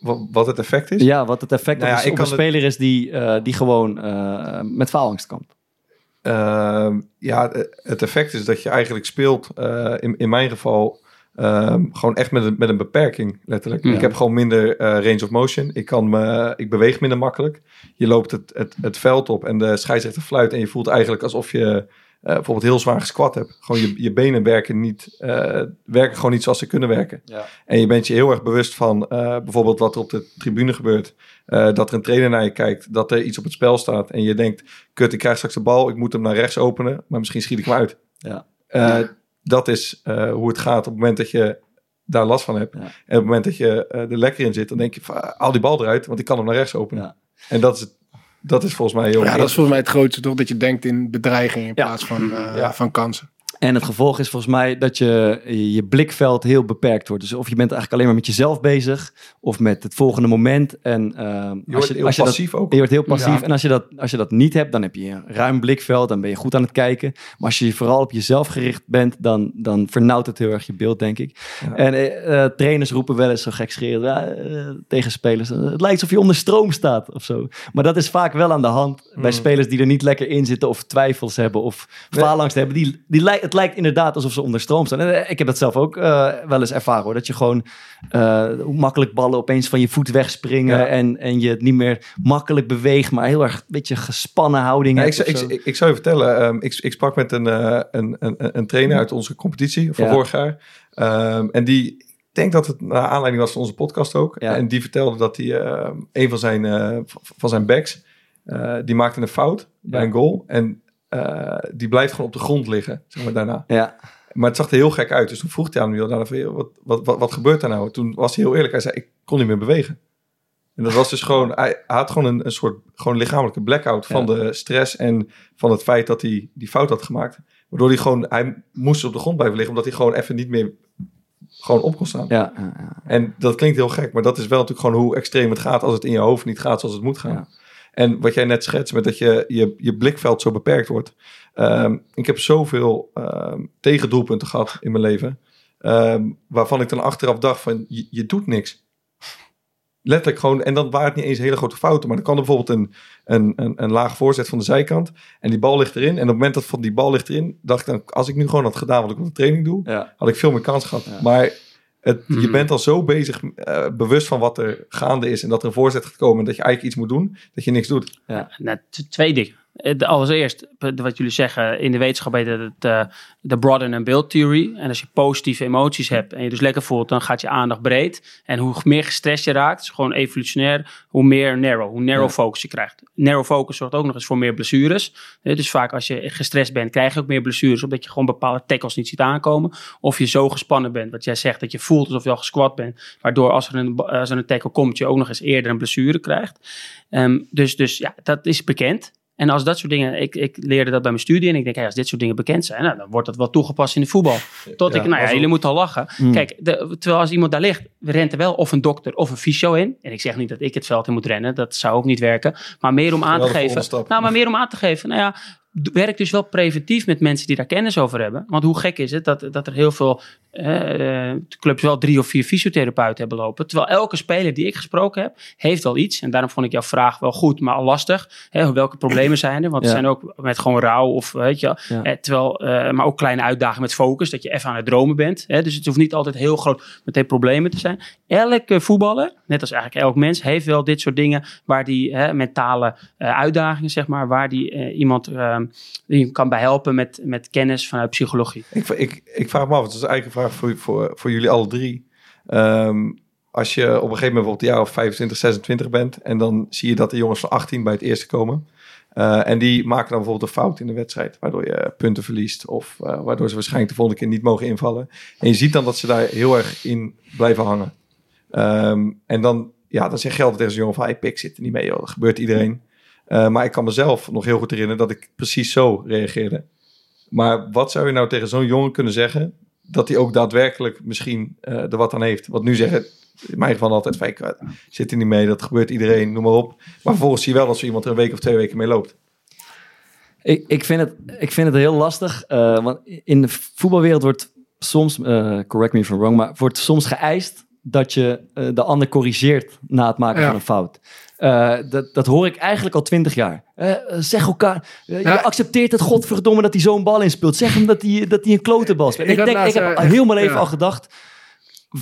Wat, wat het effect is? Ja, wat het effect Nou ja, op, een het- speler is die, eh, die gewoon eh, met faalangst kampt. Ehm, ja, het effect is dat je eigenlijk speelt, eh, in, in mijn geval, ehm, gewoon echt met een, met een beperking, letterlijk. Ja. Ik heb gewoon minder eh, range of motion. Ik, kan me, ik beweeg minder makkelijk. Je loopt het, het, het veld op en de scheidsrechter fluit en je voelt eigenlijk alsof je eh, bijvoorbeeld heel zwaar gesquat hebt. Gewoon je, je benen werken, niet, eh, werken gewoon niet zoals ze kunnen werken. Ja. En je bent je heel erg bewust van eh, bijvoorbeeld wat er op de tribune gebeurt. Eh, dat er een trainer naar je kijkt, dat er iets op het spel staat. En je denkt, kut, ik krijg straks de bal, ik moet hem naar rechts openen. Maar misschien schiet ik hem uit. Ja. Eh, Dat is eh, hoe het gaat op het moment dat je daar last van hebt. Ja. En op het moment dat je eh, er lekker in zit, dan denk je, haal die bal eruit, want ik kan hem naar rechts openen. Ja. En dat is, het- dat is volgens mij heel Ja, dat is volgens mij het grootste toch, dat je denkt in bedreiging in Ja. plaats van, eh, Ja. van kansen. En het gevolg is volgens mij dat je, je blikveld heel beperkt wordt. Dus of je bent eigenlijk alleen maar met jezelf bezig, of met het volgende moment. En ehm, Je als wordt heel als passief ook. Je wordt heel passief. Ja. En als je, dat, als je dat niet hebt, dan heb je een ruim blikveld. Dan ben je goed aan het kijken. Maar als je vooral op jezelf gericht bent, dan, dan vernauwt het heel erg je beeld, denk ik. Ja. En eh, eh, trainers roepen wel eens zo gekscherend ja, eh, tegen spelers. eh, Het lijkt alsof je onder stroom staat of zo. Maar dat is vaak wel aan de hand bij Mm. spelers die er niet lekker in zitten of twijfels hebben of Nee. faalangst hebben. Die, die, het lijkt inderdaad alsof ze onder stroom staan. En, eh, ik heb dat zelf ook eh, wel eens ervaren hoor. Dat je gewoon hoe makkelijk ballen opeens van je voet wegspringen Ja. en, en je het niet meer makkelijk beweegt, maar heel erg een beetje gespannen houding Ja, ik, ik, ik, ik zou je vertellen, ehm, ik, ik sprak met een, een, een, een trainer uit onze competitie van Ja. vorig jaar. Ehm, en die, ik denk dat het naar aanleiding was van onze podcast ook. Ja. En die vertelde dat hij ehm, een van zijn, van zijn backs, die maakte een fout bij Ja. een goal. En eh, die blijft gewoon op de grond liggen, zeg maar daarna. Ja, Maar het zag er heel gek uit. Dus toen vroeg hij aan hem, van, "Joh, wat, wat, wat, wat gebeurt er nou? Toen was hij heel eerlijk. Hij zei, ik kon niet meer bewegen. En dat was dus gewoon, hij, hij had gewoon een, een soort gewoon lichamelijke blackout van Ja. de stress en van het feit dat hij die fout had gemaakt. Waardoor hij gewoon, hij moest op de grond blijven liggen, omdat hij gewoon even niet meer gewoon op kon staan. ja, ja, ja. En dat klinkt heel gek, maar dat is wel natuurlijk gewoon hoe extreem het gaat als het in je hoofd niet gaat zoals het moet gaan. Ja. En wat jij net schetst met dat je, je, je blikveld zo beperkt wordt. Ehm, ik heb zoveel ehm, tegendoelpunten gehad in mijn leven. ehm, waarvan ik dan achteraf dacht van, je, je doet niks. Letterlijk gewoon, en dan waren het niet eens hele grote fouten. Maar dan kan er bijvoorbeeld een, een, een, een laag voorzet van de zijkant. En die bal ligt erin. En op het moment dat van die bal ligt erin, dacht ik dan, als ik nu gewoon had gedaan wat ik op de training doe, Ja. had ik veel meer kans gehad. Ja. Maar het, je Mhm. bent al zo bezig, eh, bewust van wat er gaande is. En dat er een voorzet gaat komen. En dat je eigenlijk iets moet doen, dat je niks doet. Nou, t- twee dingen. Allereerst, wat jullie zeggen, in de wetenschap heet het eh, de broaden and build theory. En als je positieve emoties hebt en je dus lekker voelt, dan gaat je aandacht breed. En hoe meer gestrest je raakt, is gewoon evolutionair, hoe meer narrow, hoe narrow Ja. focus je krijgt. Narrow focus zorgt ook nog eens voor meer blessures. Dus vaak als je gestrest bent, krijg je ook meer blessures, omdat je gewoon bepaalde tackles niet ziet aankomen. Of je zo gespannen bent, wat jij zegt, dat je voelt alsof je al gesquat bent. Waardoor als er een, als er een tackle komt, je ook nog eens eerder een blessure krijgt. Ehm, dus, dus ja, dat is bekend. En als dat soort dingen, ik, ik leerde dat bij mijn studie en ik denk, hey, als dit soort dingen bekend zijn, nou, dan wordt dat wel toegepast in de voetbal. Tot Ja, ik, nou ja, jullie moeten al lachen. Mm. Kijk, de, terwijl als iemand daar ligt, rent er wel of een dokter of een fysio in. En ik zeg niet dat ik het veld in moet rennen, dat zou ook niet werken. Maar meer om aan Wel te geven. stap. Nou, maar meer om aan te geven, nou ja, werk dus wel preventief met mensen die daar kennis over hebben. Want hoe gek is het dat, dat er heel veel eh, clubs wel drie of vier fysiotherapeuten hebben lopen. Terwijl elke speler die ik gesproken heb, heeft wel iets. En daarom vond ik jouw vraag wel goed, maar al lastig. Hè, welke problemen zijn er? Want er Ja. zijn ook met gewoon rouw of weet je. Ja. Eh, terwijl, eh, maar ook kleine uitdagingen met focus, dat je even aan het dromen bent. Hè? Dus het hoeft niet altijd heel groot meteen problemen te zijn. Elke voetballer, net als eigenlijk elk mens, heeft wel dit soort dingen waar die hè, mentale uitdagingen, zeg maar, waar die iemand eh, die kan bij helpen met, met kennis vanuit psychologie. Ik, ik, ik vraag me af, het is eigenlijk een vraag voor, voor, voor jullie alle drie. Ehm, als je op een gegeven moment bijvoorbeeld jaar of 25, 26 bent... en dan zie je dat de jongens van 18 bij het eerste komen... eh, en die maken dan bijvoorbeeld een fout in de wedstrijd... waardoor je punten verliest... of eh, waardoor ze waarschijnlijk de volgende keer niet mogen invallen. En je ziet dan dat ze daar heel erg in blijven hangen. Ehm, en dan, ja, dan zeg je altijd tegen zo'n jongen van... Hey, pik zit er niet mee. Dat gebeurt iedereen. Eh, maar ik kan mezelf nog heel goed herinneren... dat ik precies zo reageerde. Maar wat zou je nou tegen zo'n jongen kunnen zeggen... dat hij ook daadwerkelijk misschien eh, er wat aan heeft? Want nu zeggen in mijn geval altijd... Van, eh, zit er niet mee, dat gebeurt iedereen, noem maar op. Maar vervolgens zie je wel als iemand er een week of twee weken mee loopt. Ik, ik, vind het, ik vind het heel lastig. eh, want in de voetbalwereld wordt soms, correct me if I'm wrong, maar wordt soms geëist dat je eh, de ander corrigeert na het maken Ja. van een fout. Eh, dat, dat hoor ik eigenlijk al twintig jaar. Eh, zeg elkaar, Ja. je accepteert het godverdomme dat hij zo'n bal inspeelt. Zeg hem dat hij, dat hij een klote bal speelt. Ik denk, ik heb heel mijn leven ja. al gedacht,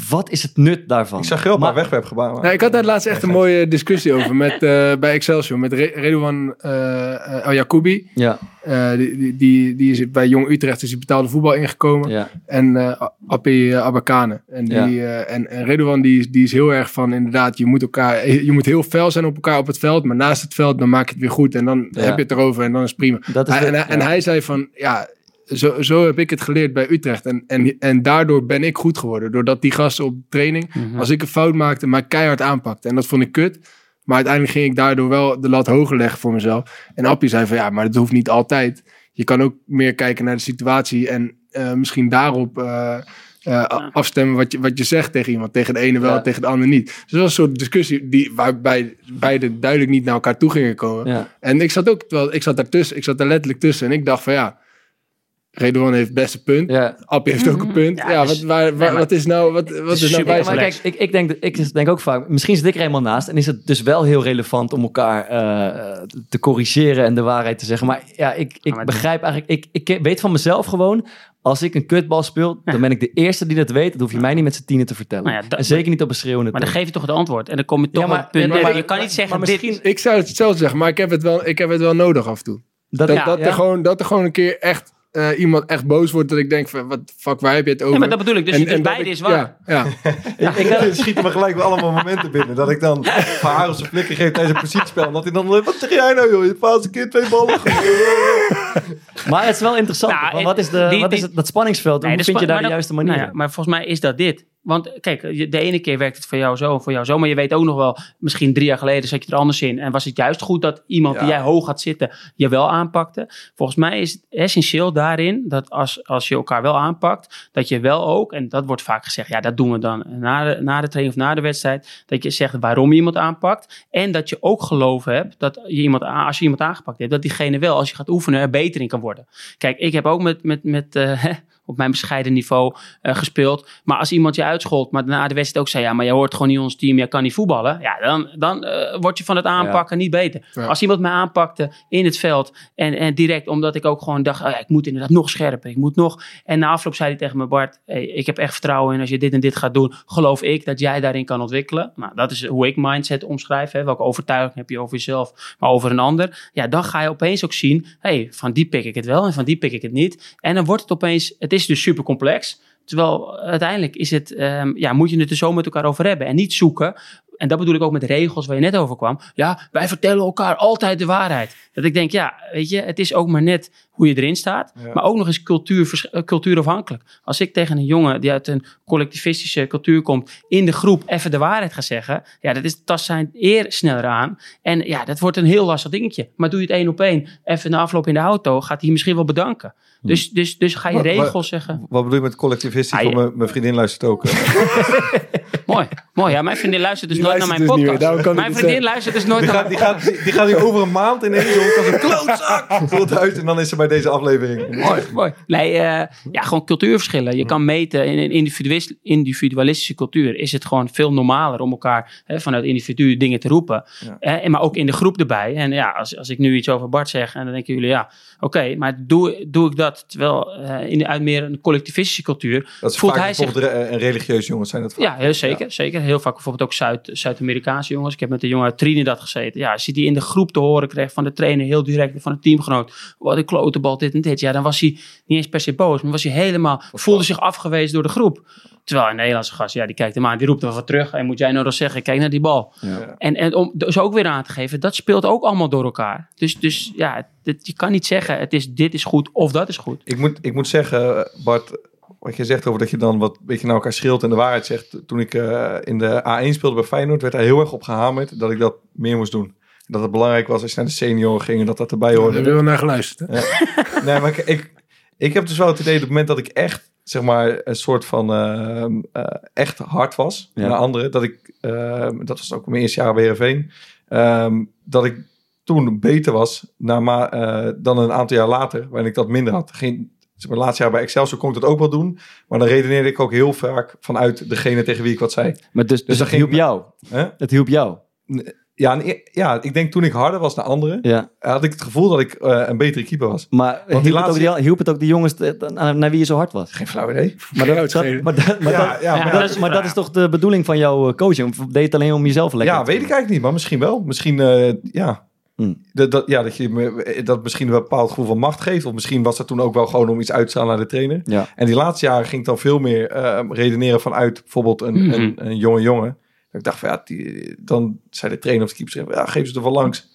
wat is het nut daarvan? Ik zag heel Maar- wegwerpgebaren. Nou, ik had daar laatst echt een mooie discussie over met, eh, bij Excelsior met Re- Redouan eh El. Ja, Eh, die, die, die, die is bij Jong Utrecht is die betaalde voetbal ingekomen. ja, En eh Appie eh, Abakane. En, die, eh, en, en Redouan die, die is heel erg van inderdaad, je moet, elkaar, je moet heel fel zijn op elkaar op het veld. Maar naast het veld, dan maak je het weer goed. En dan Ja. heb je het erover en dan is het prima. dat is Hij- de- en, en hij zei van, ja, zo, zo heb ik het geleerd bij Utrecht. En, en, en daardoor ben ik goed geworden. Doordat die gasten op training, Mhm. als ik een fout maakte, mij keihard aanpakte. En dat vond ik kut. Maar uiteindelijk ging ik daardoor wel de lat hoger leggen voor mezelf. En Appie zei van, ja, maar dat hoeft niet altijd. Je kan ook meer kijken naar de situatie en eh, misschien daarop... eh, eh, afstemmen wat je, wat je zegt tegen iemand. Tegen de ene wel, Ja. tegen de ander niet. Dus dat was een soort discussie die, waarbij beide duidelijk niet naar elkaar toe gingen komen. ja. En ik zat ook, wel, ik zat daartussen, ik zat daar letterlijk tussen. En ik dacht van ja, Redouan heeft best een punt. ja. Appie heeft ook een punt. Ja, Ja, dus- wat, waar, waar- nee, maar- wat is nou, wat, wat is nou bij maar kijk, ik, ik, denk, ik denk ook vaak, misschien zit ik er helemaal naast en is het dus wel heel relevant om elkaar eh, te corrigeren en de waarheid te zeggen. Maar ja, ik, ik maar- begrijp eigenlijk, ik, ik weet van mezelf gewoon, als ik een kutbal speel, dan ben ik de eerste die dat weet. Dat hoef je mij niet met z'n tienen te vertellen. Nou ja, dat- en zeker niet op een schreeuwende Maar dan geef je toch het antwoord. En dan kom je toch Ja, maar- op het punt. maar- je kan niet zeggen, dit, misschien- Ik zou het hetzelfde zeggen, maar ik heb het wel, ik heb het wel nodig af en toe. Dat, Dat, Ja, dat, ja. er, gewoon, dat er gewoon een keer echt eh, iemand echt boos wordt. Dat ik denk van, wat fuck, waar heb je het over? Ja, maar dat bedoel ik. Dus, En- dus beide ik- is waar. Ja, ja. Ik, ik schieten me gelijk weer allemaal momenten binnen. Dat ik dan van haar op zijn flikker geef tijdens een positiespel. En dat hij dan, wat zeg jij nou joh? Je paast een keer twee ballen. Maar het is wel interessant. Nou, wat is, de, die- wat is die- het, dat spanningsveld? Nee, Hoe de vind je daar de juiste manier? nou ja, maar volgens mij is dat dit. Want kijk, de ene keer werkt het voor jou zo, voor jou zo. Maar je weet ook nog wel, misschien drie jaar geleden zat je er anders in. En was het juist goed dat iemand die jij hoog had zitten, je wel aanpakte. Volgens mij is het essentieel daarin, dat als, als je elkaar wel aanpakt, dat je wel ook, en dat wordt vaak gezegd, ja, dat doen we dan na de, na de training of na de wedstrijd. Dat je zegt waarom je iemand aanpakt. En dat je ook geloof hebt dat je iemand, als je iemand aangepakt hebt, dat diegene wel, als je gaat oefenen, er beter in kan worden. Kijk, ik heb ook met, met, met eh, op mijn bescheiden niveau eh, gespeeld. Maar als iemand je uitschold, maar na de wedstrijd ook zei: ja, maar jij hoort gewoon niet ons team, jij kan niet voetballen. Ja, dan, dan eh, word je van het aanpakken niet beter. Ja. Als iemand mij aanpakte in het veld en, en direct, omdat ik ook gewoon dacht: oh ja, ik moet inderdaad nog scherper, ik moet nog. En na afloop zei hij tegen me: Bart, hey, ik heb echt vertrouwen in als je dit en dit gaat doen, geloof ik dat jij daarin kan ontwikkelen. Nou, dat is hoe ik mindset omschrijf. Hè. Welke overtuiging heb je over jezelf, maar over een ander. Ja, dan ga je opeens ook zien: hey, van die pik ik het wel en van die pik ik het niet. En dan wordt het opeens, het is dus super complex. Terwijl uiteindelijk is het, ehm, ja, moet je het er zo met elkaar over hebben. En niet zoeken. En dat bedoel ik ook met regels waar je net over kwam. Ja, wij vertellen elkaar altijd de waarheid. Dat ik denk, ja, weet je, het is ook maar net hoe je erin staat. Ja. Maar ook nog eens cultuur, eh, cultuurafhankelijk. Als ik tegen een jongen die uit een collectivistische cultuur komt, in de groep even de waarheid ga zeggen. Ja, dat is, tast zijn eer sneller aan. En ja, dat wordt een heel lastig dingetje. Maar doe je het één op één, even na afloop in de auto, gaat hij misschien wel bedanken. Dus, dus, dus ga je regels zeggen. Wat bedoel je met collectivistisch? Ah, ja. mijn, mijn vriendin luistert ook. eh. Mooi, mooi. Ja, mijn vriendin luistert dus Die nooit naar mijn dus podcast. meer, mijn vriendin zeggen. luistert dus nooit Die naar gaat, die, gaat, die, gaat nu over een maand ineens zo als een klootzak huis. En dan is ze bij deze aflevering. Mooi, mooi. Nee, eh, ja, gewoon cultuurverschillen. Je kan meten in een individualis- individualistische cultuur. Is het gewoon veel normaler om elkaar hè, vanuit individu dingen te roepen. Ja. En maar ook in de groep erbij. En ja, als, als ik nu iets over Bart zeg, en dan denken jullie, ja, oké, maar doe, doe ik dat terwijl eh, in, uit meer een collectivistische cultuur. Dat Voelt hij zich- bijvoorbeeld re- en religieus jongens zijn dat vaak. Ja, heel zeker, zeker. Heel vaak bijvoorbeeld ook Zuid, Zuid-Amerikaanse jongens. Ik heb met een jongen uit Trinidad gezeten. Ja, als hij die in de groep te horen kreeg van de trainer, heel direct van een teamgenoot. Wat een klote bal, dit en dit. Ja, dan was hij niet eens per se boos, maar was hij helemaal, voelde zich afgewezen door de groep. Terwijl een Nederlandse gast, ja, die kijkt hem aan, die roept er wat terug. En moet jij nou dan zeggen, kijk naar die bal. Ja. En, en om dus ook weer aan te geven, dat speelt ook allemaal door elkaar. Dus, dus ja, dit, je kan niet zeggen, het is, dit is goed of dat is goed. Ik moet, ik moet zeggen, Bart, wat je zegt over dat je dan wat beetje naar elkaar scheelt en de waarheid zegt. Toen ik eh, in de A1 speelde bij Feyenoord, werd er heel erg op gehamerd dat ik dat meer moest doen. Dat het belangrijk was als je naar de senioren ging en dat dat erbij Daar hoorde. hebben we naar geluisterd. hè? Nee, maar ik, ik, ik heb dus wel het idee dat op het moment dat ik echt, zeg maar, een soort van ehm, eh, echt hard was Ja. naar anderen, dat ik, ehm, dat was ook mijn eerste jaar bij Heerenveen, ehm, dat ik toen beter was na eh, dan een aantal jaar later, waarin ik dat minder had. Geen, zeg maar, laatste jaar bij Excelsior kon ik dat ook wel doen, maar dan redeneerde ik ook heel vaak vanuit degene tegen wie ik wat zei. Maar dus, dus, dat dat ging- hielp jou. Het hielp jou. Ja, en e- ja, ik denk toen ik harder was naar anderen, Ja. had ik het gevoel dat ik eh, een betere keeper was. Maar die hielp, het ook laatste- die, hielp het ook die jongens te- naar, naar wie je zo hard was? Geen flauw idee. Maar dat, Groot dat- schelen. maar dat- maar Ja, dat- ja, Ja, maar dat, dat is- maar dat is toch de bedoeling van jouw eh, coaching? Of deed het alleen om jezelf lekker Ja, te weet ik eigenlijk niet, maar misschien wel. Misschien, eh, ja. Hmm. Dat, dat, ja, dat je dat misschien een bepaald gevoel van macht geeft. Of misschien was dat toen ook wel gewoon om iets uit te staan naar de trainer. Ja. En die laatste jaren ging ik dan veel meer eh, redeneren vanuit bijvoorbeeld een, Mhm. een, een jonge jongen. Ik dacht van ja, die, dan zei de trainer of de keeper, ja, geef ze er wel langs.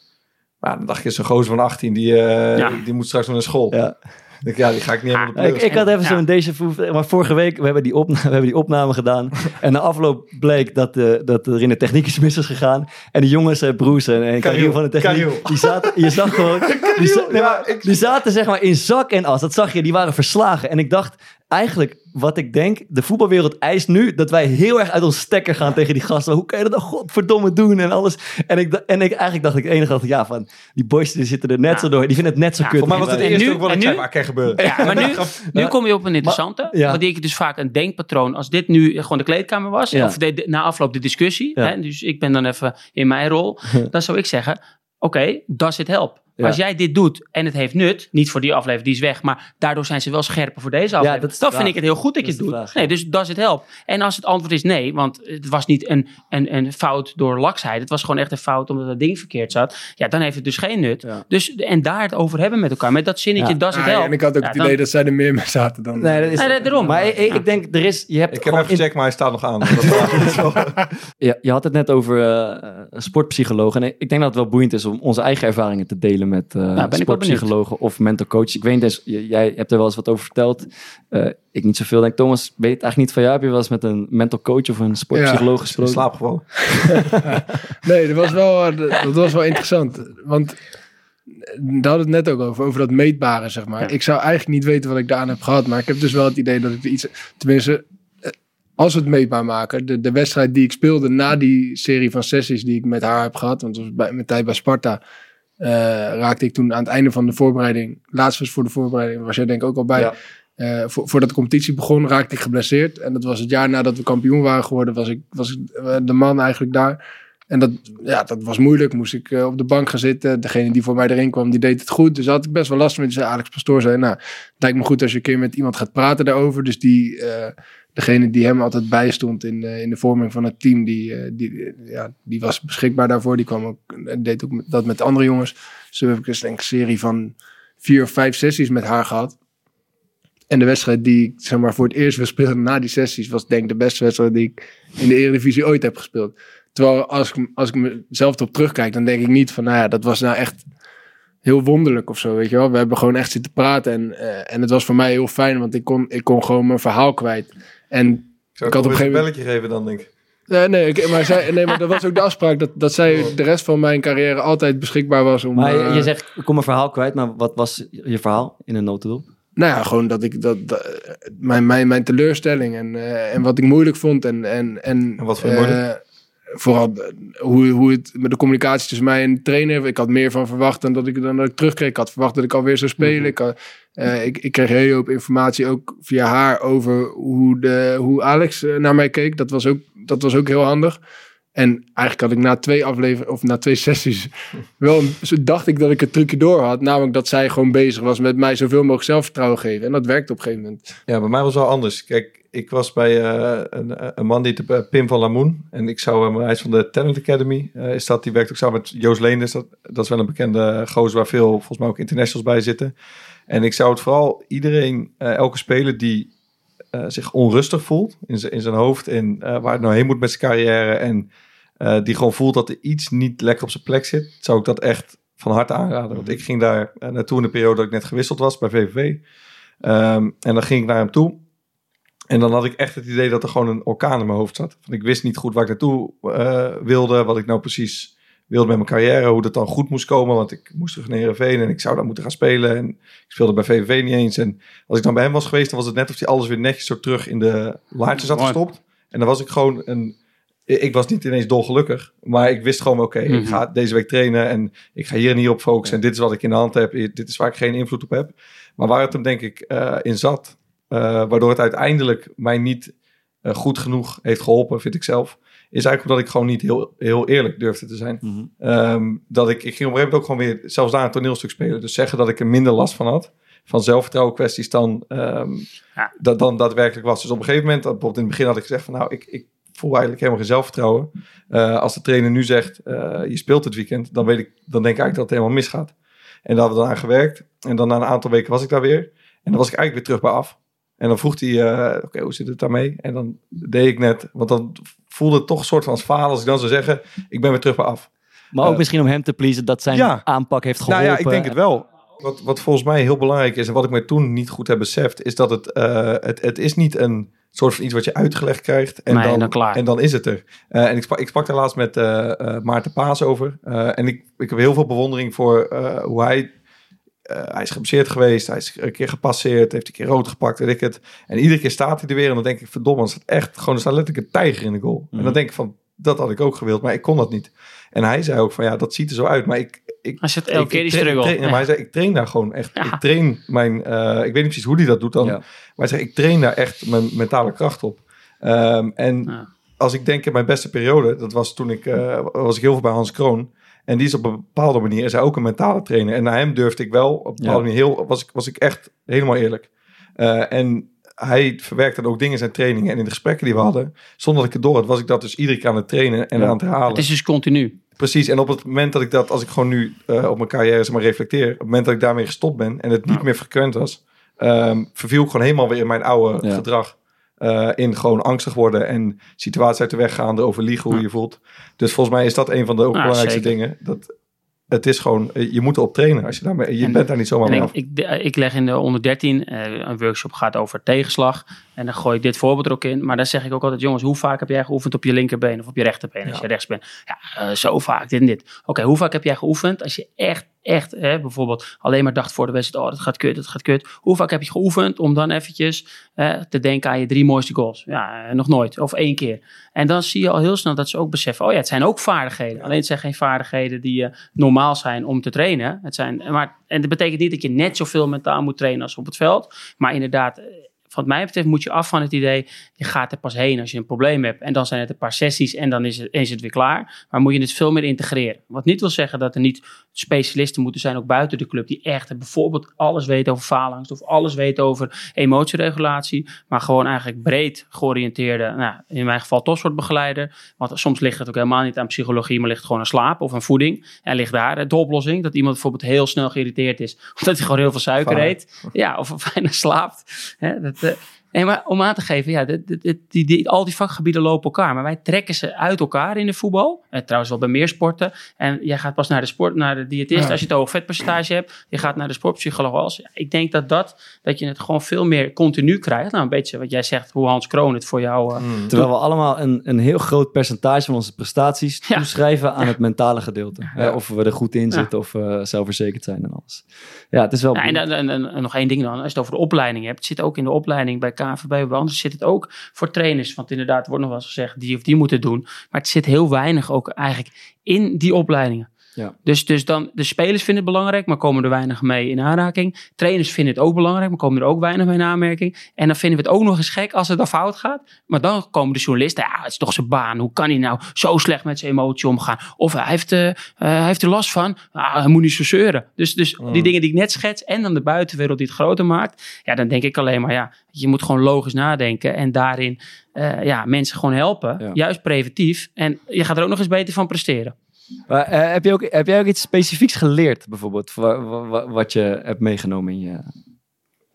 Maar dan dacht je, zo'n gozer van 18, die, eh, Ja. die moet straks naar de school. Ja. Ik ja, die ga ik niet helemaal de Ik, ik had even Ja. zo'n deze. Maar vorige week, we hebben die, opna we hebben die opname gedaan. en na afloop bleek dat, eh, dat er in de techniek iets mis is gegaan. En die jongens, eh, Broes en, en Kariel van de techniek, Kariel. die zaten, je zag gewoon, die, ja, die zaten zeg maar in zak en as. Dat zag je, die waren verslagen. En ik dacht, eigenlijk wat ik denk, de voetbalwereld eist nu dat wij heel erg uit ons stekker gaan tegen die gasten. Hoe kan je dat nou godverdomme doen en alles. En ik, en ik eigenlijk dacht ik enige dacht ik, ja van, die boys die zitten er net Ja. zo door. Die vinden het net zo Ja, kut. Voor mij was het eerste nu- ook wat en ik zei, nu- maar kan gebeuren. Ja, maar nu, nu kom je op een interessante. ja. Want die ik dus vaak een denkpatroon. Als dit nu gewoon de kleedkamer was. Ja. Of de, de- na afloop de discussie. Ja. Hè, dus ik ben dan even in mijn rol. dan zou ik zeggen. Oké, does it help? Ja. Als jij dit doet en het heeft nut, niet voor die aflevering, die is weg, maar daardoor zijn ze wel scherper voor deze aflevering. dat is de dan vind ik het heel goed dat, Dat je is het doet. vraag, nee, ja. dus does it help? En als het antwoord is nee, want het was niet een, een, een fout door laksheid, het was gewoon echt een fout omdat het ding verkeerd zat, ja, dan heeft het dus geen nut. Ja. Dus, en daar het over hebben met elkaar, met dat zinnetje, Ja. does it Ah, ja, help? en ik had ook Ja, het dan- idee dat zij er meer mee zaten dan... Nee, dat is, Nee, daarom. Maar ik, ik, denk, er is, je hebt Ik heb even in- gecheckt, maar hij staat nog aan. Dat is wel- Ja, je had het net over eh, sportpsycholoog. En ik ik denk dat het wel boeiend is om onze eigen ervaringen te delen met eh ben ik wel sportpsychologen of mental coach. Ik weet niet, eens, j- jij hebt er wel eens wat over verteld. Eh, ik niet zoveel. Denk, Thomas, weet het eigenlijk niet van jou? Heb je wel eens met een mental coach of een sportpsycholoog In gesproken? slaap gevallen. Nee, dat was wel, eh, dat was wel interessant. Want daar hadden we het net ook over, over dat meetbare, zeg maar. Ja. Ik zou eigenlijk niet weten wat ik daaraan heb gehad, maar ik heb dus wel het idee dat ik iets, tenminste, eh, als we het meetbaar maken, de, de wedstrijd die ik speelde na die serie van sessies die ik met haar heb gehad, want dat was bij, mijn tijd bij Sparta, eh, raakte ik toen aan het einde van de voorbereiding, laatst was voor de voorbereiding, was jij denk ik ook al bij, Ja. eh, vo- voordat de competitie begon, raakte ik geblesseerd. En dat was het jaar nadat we kampioen waren geworden, was ik, was ik eh, de man eigenlijk daar. En dat, ja, dat was moeilijk. Moest ik eh, op de bank gaan zitten. Degene die voor mij erin kwam, die deed het goed. Dus had ik best wel last mee. Dus Alex Pastoor zei, nou, het lijkt me goed als je een keer met iemand gaat praten daarover. Dus die, eh, degene die hem altijd bijstond in, eh, in de vorming van het team, die, die, ja, die was beschikbaar daarvoor. Die kwam ook, en deed ook met- dat met andere jongens. Dus toen heb ik dus denk een serie van vier of vijf sessies met haar gehad. En de wedstrijd die ik zeg maar, voor het eerst weer speelde na die sessies was denk ik de beste wedstrijd die ik in de Eredivisie ooit heb gespeeld. Terwijl als ik, als ik mezelf erop terugkijk, dan denk ik niet van, nou ja, dat was nou echt heel wonderlijk of zo, weet je wel. We hebben gewoon echt zitten praten en, eh, en het was voor mij heel fijn, want ik kon, ik kon gewoon mijn verhaal kwijt. En Ik zou Ik had op een een gegeven belletje geven dan, denk ik. nee, nee, ik- maar, zij, nee, maar dat was ook de afspraak dat, dat zij de rest van mijn carrière altijd beschikbaar was om... Maar je- eh, je zegt, ik kom mijn verhaal kwijt. Maar wat was je verhaal in een notendop? Nou ja, gewoon dat ik dat, dat- mijn, mijn, mijn teleurstelling en, eh, en wat ik moeilijk vond en en en, En wat vond je eh, moeilijk? Vooral eh, hoe, hoe het met de communicatie tussen mij en de trainer. Ik had meer van verwacht dan dat ik dan dat ik terugkreeg. Ik had verwacht dat ik alweer zou spelen. ik, had, eh, ik, ik kreeg hele hoop informatie ook via haar over hoe de hoe Alex eh, naar mij keek. Dat was ook dat was ook heel handig. En eigenlijk had ik na twee afleveringen of na twee sessies wel dacht ik dat ik het trucje door had. Namelijk dat zij gewoon bezig was met mij zoveel mogelijk zelfvertrouwen geven. En dat werkte op een gegeven moment. Ja, bij mij was het wel anders. Kijk, ik was bij eh, een, een man die heette Pim van Lamoen. En ik zou hem, hij is van de Talent Academy. eh, is dat, die werkt ook samen met Joost Leenders. Dat, dat is wel een bekende gozer waar veel, volgens mij ook internationals bij zitten. En ik zou het vooral iedereen, eh, elke speler die eh, zich onrustig voelt in, in zijn hoofd. En eh, waar het nou heen moet met zijn carrière. En eh, die gewoon voelt dat er iets niet lekker op zijn plek zit. Zou ik dat echt van harte aanraden. Want ik ging daar eh, naartoe in de periode dat ik net gewisseld was bij VVV. Ehm, en dan ging ik naar hem toe. En dan had ik echt het idee dat er gewoon een orkaan in mijn hoofd zat. Van, ik wist niet goed waar ik naartoe eh, wilde. Wat ik nou precies wilde met mijn carrière. Hoe dat dan goed moest komen. Want ik moest terug naar Heerenveen. En ik zou daar moeten gaan spelen. En ik speelde bij VVV niet eens. En als ik dan bij hem was geweest. Dan was het net of hij alles weer netjes zo terug in de laadjes had gestopt. En dan was ik gewoon een... Ik was niet ineens dolgelukkig. Maar ik wist gewoon, oké, Mhm. ik ga deze week trainen. En ik ga hier en hier op focussen. En dit is wat ik in de hand heb. Dit is waar ik geen invloed op heb. Maar waar het hem denk ik eh, in zat. Eh, waardoor het uiteindelijk mij niet eh, goed genoeg heeft geholpen, vind ik zelf. Is eigenlijk omdat ik gewoon niet heel, heel eerlijk durfde te zijn. Mhm. Ehm, dat ik, ik ging op een gegeven moment ook gewoon weer zelfs daar een toneelstuk spelen. Dus zeggen dat ik er minder last van had. Van zelfvertrouwen kwesties dan, ehm, Ja. dat dan daadwerkelijk was. Dus op een gegeven moment, bijvoorbeeld in het begin had ik gezegd van nou, ik, ik voel eigenlijk helemaal geen zelfvertrouwen. Eh, als de trainer nu zegt, je speelt dit weekend, dan, weet ik, dan denk ik eigenlijk dat het helemaal misgaat. En daar hebben we dan aan gewerkt. En dan na een aantal weken was ik daar weer. En dan was ik eigenlijk weer terug bij af. En dan vroeg hij, eh, oké, hoe zit het daarmee? En dan deed ik net, want dan voelde het toch een soort van als falen als ik dan zou zeggen, ik ben weer terug bij af. Maar ook Eh, misschien om hem te pleasen dat zijn ja. aanpak heeft geholpen. Nou ja, ik denk het wel. Wat, wat volgens mij heel belangrijk is en wat ik me toen niet goed heb beseft, is dat het, eh, het, het is niet een soort van iets wat je uitgelegd krijgt en, Nee, dan, dan klaar. en dan is het er. En ik sprak, ik sprak daar laatst met Maarten Paas over. En ik, ik heb heel veel bewondering voor hoe hij... eh, hij is geblesseerd geweest, hij is een keer gepasseerd, heeft een keer rood gepakt, weet ik het. En iedere keer staat hij er weer en dan denk ik, verdomme, er staat echt gewoon, er staat letterlijk een tijger in de goal. En Mhm. dan denk ik van, dat had ik ook gewild, maar ik kon dat niet. En hij zei ook van, ja, dat ziet er zo uit, maar ik... ik je het elke keer die train- struggle. train- ja, maar hij zei, ik train daar gewoon echt. Ja. Ik train mijn, eh, ik weet niet precies hoe hij dat doet dan. Ja. Maar hij zei, ik train daar echt mijn mentale kracht op. Ehm, en als ik denk in mijn beste periode, dat was toen ik, eh, was ik heel veel bij Hans Kroon. En die is op een bepaalde manier, is hij ook een mentale trainer. En naar hem durfde ik wel, op een bepaalde manier, heel, was, ik, was ik echt helemaal eerlijk. Eh, en hij verwerkte dan ook dingen in zijn trainingen. En in de gesprekken die we hadden, zonder dat ik het door had, was ik dat dus iedere keer aan het trainen en Ja. aan het herhalen. Het is dus continu. Precies, en op het moment dat ik dat, als ik gewoon nu eh, op mijn carrière zeg maar reflecteer, op het moment dat ik daarmee gestopt ben en het niet Ja. meer frequent was, ehm, verviel ik gewoon helemaal weer in mijn oude Ja. gedrag. Eh, in gewoon angstig worden en situaties uit de weg gaan, erover liegen hoe Ja. je voelt. Dus volgens mij is dat een van de ook belangrijkste zeker. dingen. Dat, het is gewoon, eh, je moet erop trainen. Als je, daarmee, je En- bent daar niet zomaar mee ik, af. ik, de- ik leg in de onder 13, eh, een workshop gaat over tegenslag. En dan gooi ik dit voorbeeld er ook in. Maar dan zeg ik ook altijd, jongens, hoe vaak heb jij geoefend op je linkerbeen of op je rechterbeen als Ja. je rechts bent? Ja, eh, zo vaak, dit en dit. Oké, hoe vaak heb jij geoefend als je echt, echt, hè, bijvoorbeeld alleen maar dacht voor de wedstrijd, oh, dat gaat kut, dat gaat kut. Hoe vaak heb je geoefend om dan eventjes eh, te denken aan je drie mooiste goals? Ja, eh, nog nooit. Of één keer. En dan zie je al heel snel dat ze ook beseffen, oh ja, het zijn ook vaardigheden. Alleen het zijn geen vaardigheden die eh, normaal zijn om te trainen. Het zijn, maar, en dat betekent niet dat je net zoveel mentaal moet trainen als op het veld. Maar inderdaad, wat mij betreft moet je af van het idee, je gaat er pas heen als je een probleem hebt. En dan zijn het een paar sessies en dan is het, is het weer klaar. Maar moet je het veel meer integreren. Wat niet wil zeggen dat er niet specialisten moeten zijn, ook buiten de club, die echt bijvoorbeeld alles weten over faalangst of alles weten over emotieregulatie. Maar gewoon eigenlijk breed georiënteerde, nou, in mijn geval topsportbegeleider. Want soms ligt het ook helemaal niet aan psychologie, maar ligt gewoon aan slaap of aan voeding. En ligt daar de oplossing, dat iemand bijvoorbeeld heel snel geïrriteerd is, omdat hij gewoon heel veel suiker Vaar. eet. Ja, of weinig slaapt. Dat, eh, nee, maar om aan te geven, ja, dit, die, die, al die vakgebieden lopen elkaar. Maar wij trekken ze uit elkaar in de voetbal. En trouwens wel bij meer sporten. En jij gaat pas naar de sport, naar de diëtist Ja. als je het hoog vetpercentage hebt. Je gaat naar de sportpsycholoog als. Ik denk dat, dat, dat je het gewoon veel meer continu krijgt. Nou, een beetje wat jij zegt, hoe Hans Kroon het voor jou... eh, Mm. Terwijl we allemaal een, een heel groot percentage van onze prestaties Ja. toeschrijven aan het mentale gedeelte. Of we er goed in Ja. zitten of zelfverzekerd zijn en alles. Ja, het is wel... Ja, en, dan- en, en- en nog één ding dan, als je het over de opleiding hebt. Het zit ook in de opleiding bij KVB, bij anders zit het ook voor trainers. Want inderdaad, er wordt nog wel eens gezegd, die of die moeten doen. Maar het zit heel weinig ook eigenlijk in die opleidingen. Ja. Dus, dus dan, de spelers vinden het belangrijk, maar komen er weinig mee in aanraking. Trainers vinden het ook belangrijk, maar komen er ook weinig mee in aanmerking. En dan vinden we het ook nog eens gek als het dan fout gaat. Maar dan komen de journalisten, ja, het is toch zijn baan. Hoe kan hij nou zo slecht met zijn emotie omgaan? Of hij heeft, eh, eh, hij heeft er last van. Ah, hij moet niet zo zeuren. Dus, dus die dingen die ik net schets en dan de buitenwereld die het groter maakt. Ja, dan denk ik alleen maar, ja, je moet gewoon logisch nadenken. En daarin eh, ja, mensen gewoon helpen. Ja. Juist preventief. En je gaat er ook nog eens beter van presteren. Maar, eh, heb, je ook, heb jij ook iets specifieks geleerd, bijvoorbeeld, wa- wa- wa- wat je hebt meegenomen in je,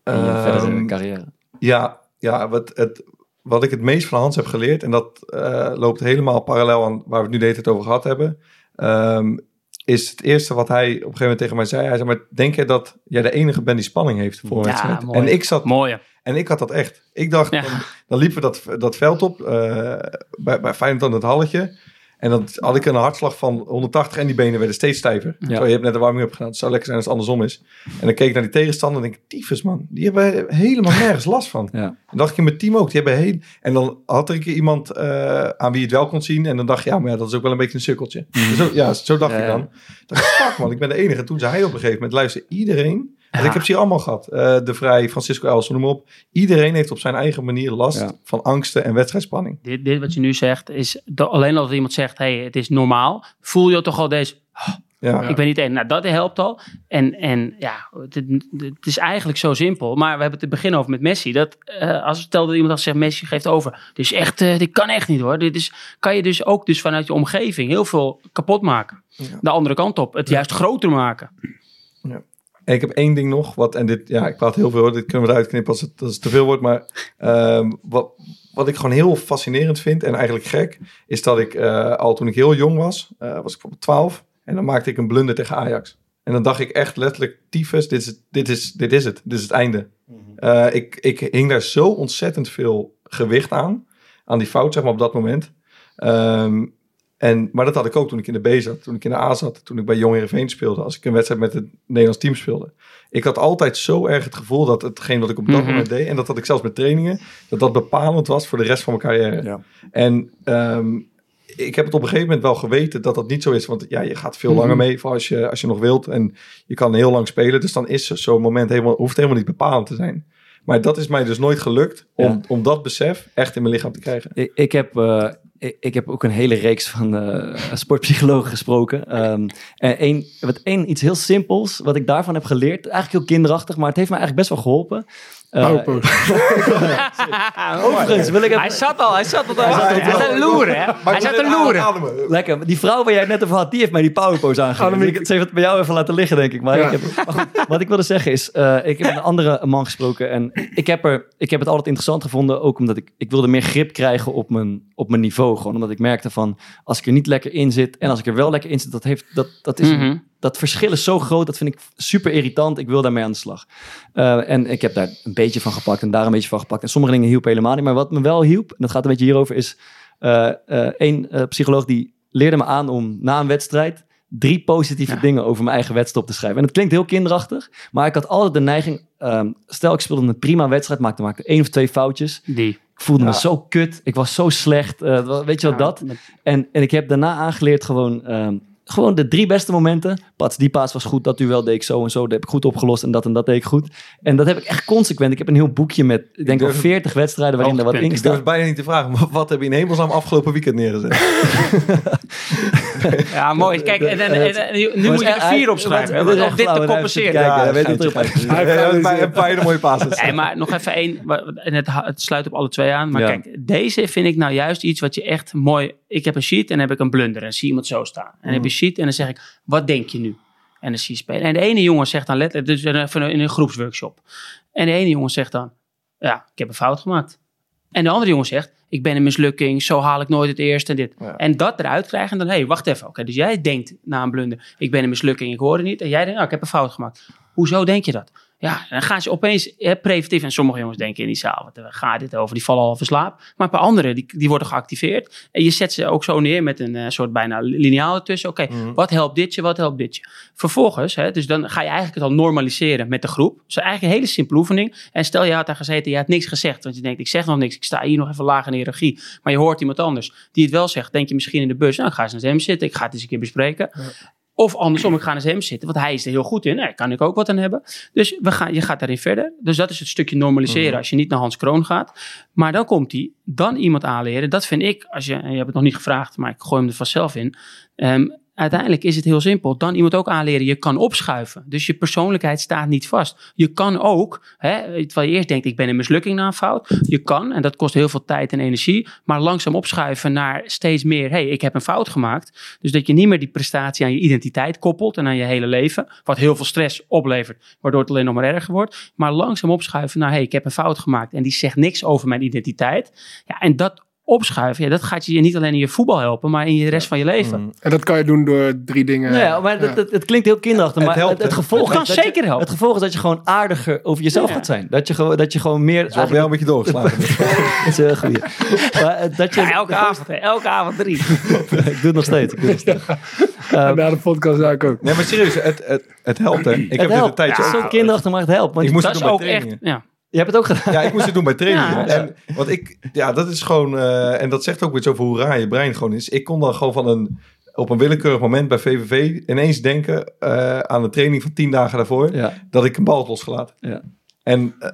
in je Ehm, verdere carrière? Ja, ja wat, het, wat ik het meest van Hans heb geleerd, en dat eh, loopt helemaal parallel aan waar we het nu de hele tijd over gehad hebben, ehm, is het eerste wat hij op een gegeven moment tegen mij zei. Hij zei, maar denk je dat jij de enige bent die spanning heeft voor een Ja, wedstrijd? mooi. En ik zat Mooi. en ik had dat echt. Ik dacht, Ja. dan, dan liepen we dat, dat veld op eh, bij, bij Feyenoord aan het halletje. En dan had ik een hartslag van 180 en die benen werden steeds stijver. Zo, je hebt net de warming-up gedaan. Het zou lekker zijn als het andersom is. En dan keek ik naar die tegenstander en denk ik, tyfus man. Die hebben helemaal nergens last van. Ja. En dacht ik in mijn team ook. Die hebben heel... En dan had er een keer iemand eh, aan wie je het wel kon zien. En dan dacht je, ja, maar ja, dat is ook wel een beetje een sukkeltje. Zo, ja, zo dacht ik dan. Ik dacht, fuck man, ik ben de enige. En toen zei hij op een gegeven moment, luister, iedereen... Ja. ik heb ze hier allemaal gehad. Eh, de Vrij, Francisco Els, noem maar op. Iedereen heeft op zijn eigen manier last Ja. van angsten en wedstrijdspanning. Dit, dit wat je nu zegt, is dat alleen als iemand zegt, hey, het is normaal. Voel je toch al deze, Ja. ik ben niet één. Nou, dat helpt al. En, en ja, het, het is eigenlijk zo simpel. Maar we hebben het te begin over met Messi. Dat eh, als stel dat iemand dan zegt, Messi geeft over. Dit is echt, eh, dit kan echt niet hoor. Dit is, kan je dus ook dus vanuit je omgeving heel veel kapot maken. Ja. De andere kant op, het juist groter maken. En ik heb één ding nog, wat, en dit, ja, ik praat heel veel, dit kunnen we eruit knippen als het, als het te veel wordt, maar ehm, wat, wat ik gewoon heel fascinerend vind en eigenlijk gek, is dat ik eh, al toen ik heel jong was, eh, was ik bijvoorbeeld 12, en dan maakte ik een blunder tegen Ajax. En dan dacht ik echt letterlijk, tyfus, dit is, het- dit is, dit is het, dit is het einde. Eh, ik, ik hing daar zo ontzettend veel gewicht aan, aan die fout, zeg maar, op dat moment. Ehm, en, maar dat had ik ook toen ik in de B zat, toen ik in de A zat, toen ik bij Jong Heerenveen speelde, als ik een wedstrijd met het Nederlands team speelde. Ik had altijd zo erg het gevoel dat hetgeen wat ik op dat Mhm. moment deed, en dat had ik zelfs met trainingen, dat dat bepalend was voor de rest van mijn carrière. Ja. En ehm, ik heb het op een gegeven moment wel geweten dat dat niet zo is, want ja, je gaat veel Mhm. langer mee voor als je, als je nog wilt en je kan heel lang spelen, dus dan is zo'n moment helemaal, hoeft helemaal niet bepalend te zijn. Maar dat is mij dus nooit gelukt om, Ja. om dat besef echt in mijn lichaam te krijgen. Ik, ik, heb, eh, ik, heb ook een hele reeks van eh, sportpsychologen gesproken. Ehm, en wat één iets heel simpels, wat ik daarvan heb geleerd, eigenlijk heel kinderachtig, maar het heeft me eigenlijk best wel geholpen. Eh, Powerpose. overigens wil ik even... Hij zat al, hij zat al. Hij zat te loeren, hè? Hij zat te loeren. Lekker. Die vrouw waar jij het net over had, die heeft mij die powerpose aangegeven. Dus ik- Ze heeft het bij jou even laten liggen, denk ik. Maar, Ja. ik heb, maar goed, wat ik wilde zeggen is, eh, ik heb met een andere man gesproken en ik heb, er, ik heb het altijd interessant gevonden, ook omdat ik, ik wilde meer grip krijgen op mijn, op mijn niveau. Gewoon omdat ik merkte van, als ik er niet lekker in zit en als ik er wel lekker in zit, dat, heeft, dat, dat, is, Mhm. Dat verschil is zo groot, dat vind ik super irritant. Ik wil daarmee aan de slag. Eh, en ik heb daar een beetje van gepakt en daar een beetje van gepakt. En sommige dingen hielpen helemaal niet. Maar wat me wel hielp, en dat gaat een beetje hierover, is eh, eh, één eh, psycholoog die leerde me aan om na een wedstrijd drie positieve Ja. dingen over mijn eigen wedstrijd op te schrijven. En het klinkt heel kinderachtig, maar ik had altijd de neiging, ehm, stel ik speelde een prima wedstrijd, maakte, maakte één of twee foutjes. Die. Ik voelde me zo kut, ik was zo slecht, weet je wat Ja, dat? met- En, en ik heb daarna aangeleerd gewoon, ehm, gewoon de drie beste momenten. Pats, die paas was goed, dat duel deed ik zo en zo, dat heb ik goed opgelost en dat en dat deed ik goed. En dat heb ik echt consequent. Ik heb een heel boekje met, ik denk wel durf- 40 wedstrijden waarin er wat in Hoogtepunt. Ik durf staat. het bijna niet te vragen, maar wat heb je in hemelsnaam afgelopen weekend neergezet? Ja, mooi. Kijk, en, en, nu moet je er vier opschrijven. want Om dit te compenseren. Kijk, Ja, weet wel eens, een paar hele mooie passes. Nee, maar nog even één. En het, het sluit op alle twee aan. Maar Ja. kijk, deze vind ik nou juist iets wat je echt mooi... Ik heb een sheet en dan heb ik een blunder. En zie iemand zo staan. En dan heb je sheet en dan zeg ik, wat denk je nu? En dan zie je spelen. En de ene jongen zegt dan letterlijk, dus even in een groepsworkshop. En de ene jongen zegt dan, ja, ik heb een fout gemaakt. En de andere jongen zegt, ik ben een mislukking, zo haal ik nooit het eerste en dit. Ja. En dat eruit krijgen en dan, hé, hey, wacht even. Oké, dus jij denkt na een blunder, ik ben een mislukking, ik hoor het niet. En jij denkt, nou, ik heb een fout gemaakt. Hoezo denk je dat? Ja, dan gaan ze opeens hè, preventief. En sommige jongens denken in die zaal, wat gaat dit over? Die vallen al verslaap. Maar een paar anderen, die, die worden geactiveerd. En je zet ze ook zo neer met een eh, soort bijna lineaal ertussen. Oké, Mhm. wat helpt dit je, wat helpt dit je? Vervolgens, hè, dus dan ga je eigenlijk het al normaliseren met de groep. Dus eigenlijk een hele simpele oefening. En stel je had daar gezeten, je had niks gezegd. Want je denkt, ik zeg nog niks, ik sta hier nog even laag in de hiërarchie. Maar je hoort iemand anders die het wel zegt. Denk je misschien in de bus, nou, ik ga eens naar hem zitten. Ik ga het eens een keer bespreken. Of andersom, ik ga naar hem zitten, want hij is er heel goed in. Daar kan ik ook wat aan hebben. Dus we gaan, je gaat daarin verder. Dus dat is het stukje normaliseren Mhm. als je niet naar Hans Kroon gaat. Maar dan komt hij, dan iemand aanleren. Dat vind ik, als je, en je hebt het nog niet gevraagd, maar ik gooi hem er vanzelf in. Ehm, uiteindelijk is het heel simpel. Dan iemand ook aanleren, je kan opschuiven. Dus je persoonlijkheid staat niet vast. Je kan ook, hè, terwijl je eerst denkt, ik ben een mislukking na een fout. Je kan, en dat kost heel veel tijd en energie, maar langzaam opschuiven naar steeds meer, hey, ik heb een fout gemaakt. Dus dat je niet meer die prestatie aan je identiteit koppelt en aan je hele leven. Wat heel veel stress oplevert, waardoor het alleen nog maar erger wordt. Maar langzaam opschuiven naar, hey, ik heb een fout gemaakt. En die zegt niks over mijn identiteit. Ja, en dat opschuiven, ja, dat gaat je niet alleen in je voetbal helpen, maar in je rest van je leven. Mhm. En dat kan je doen door drie dingen. Nou ja, maar dat, dat- het klinkt heel kinderachtig, Het maar het, helpt, het, gevolg Het kan is dat je- zeker helpen. Het gevolg is dat je gewoon aardiger over jezelf Ja. gaat zijn. Dat je gewoon, dat je gewoon meer... Zo heb jij een beetje doorgeslagen. Dat is heel. Maar eh, dat je, Ja, elke avond, hè, elke avond drie. ik doe het nog steeds. Ik doe het nog steeds. En na de podcast zou ik ook. Nee, maar serieus, het, het, het helpt hè. Ik het heb dit een helpt. tijdje Het is ook zo kinderachtig, maar het helpt. Want Ik moest Dat is ook echt, ja. Je hebt het ook gedaan. Ja, ik moest het doen bij trainingen. Ja. En, want ik, ja, dat is gewoon, eh, en dat zegt ook iets over hoe raar je brein gewoon is. Ik kon dan gewoon van een, op een willekeurig moment bij VVV ineens denken eh, aan een training van tien dagen daarvoor, Ja. dat ik een bal had losgelaten. Ja. En eh,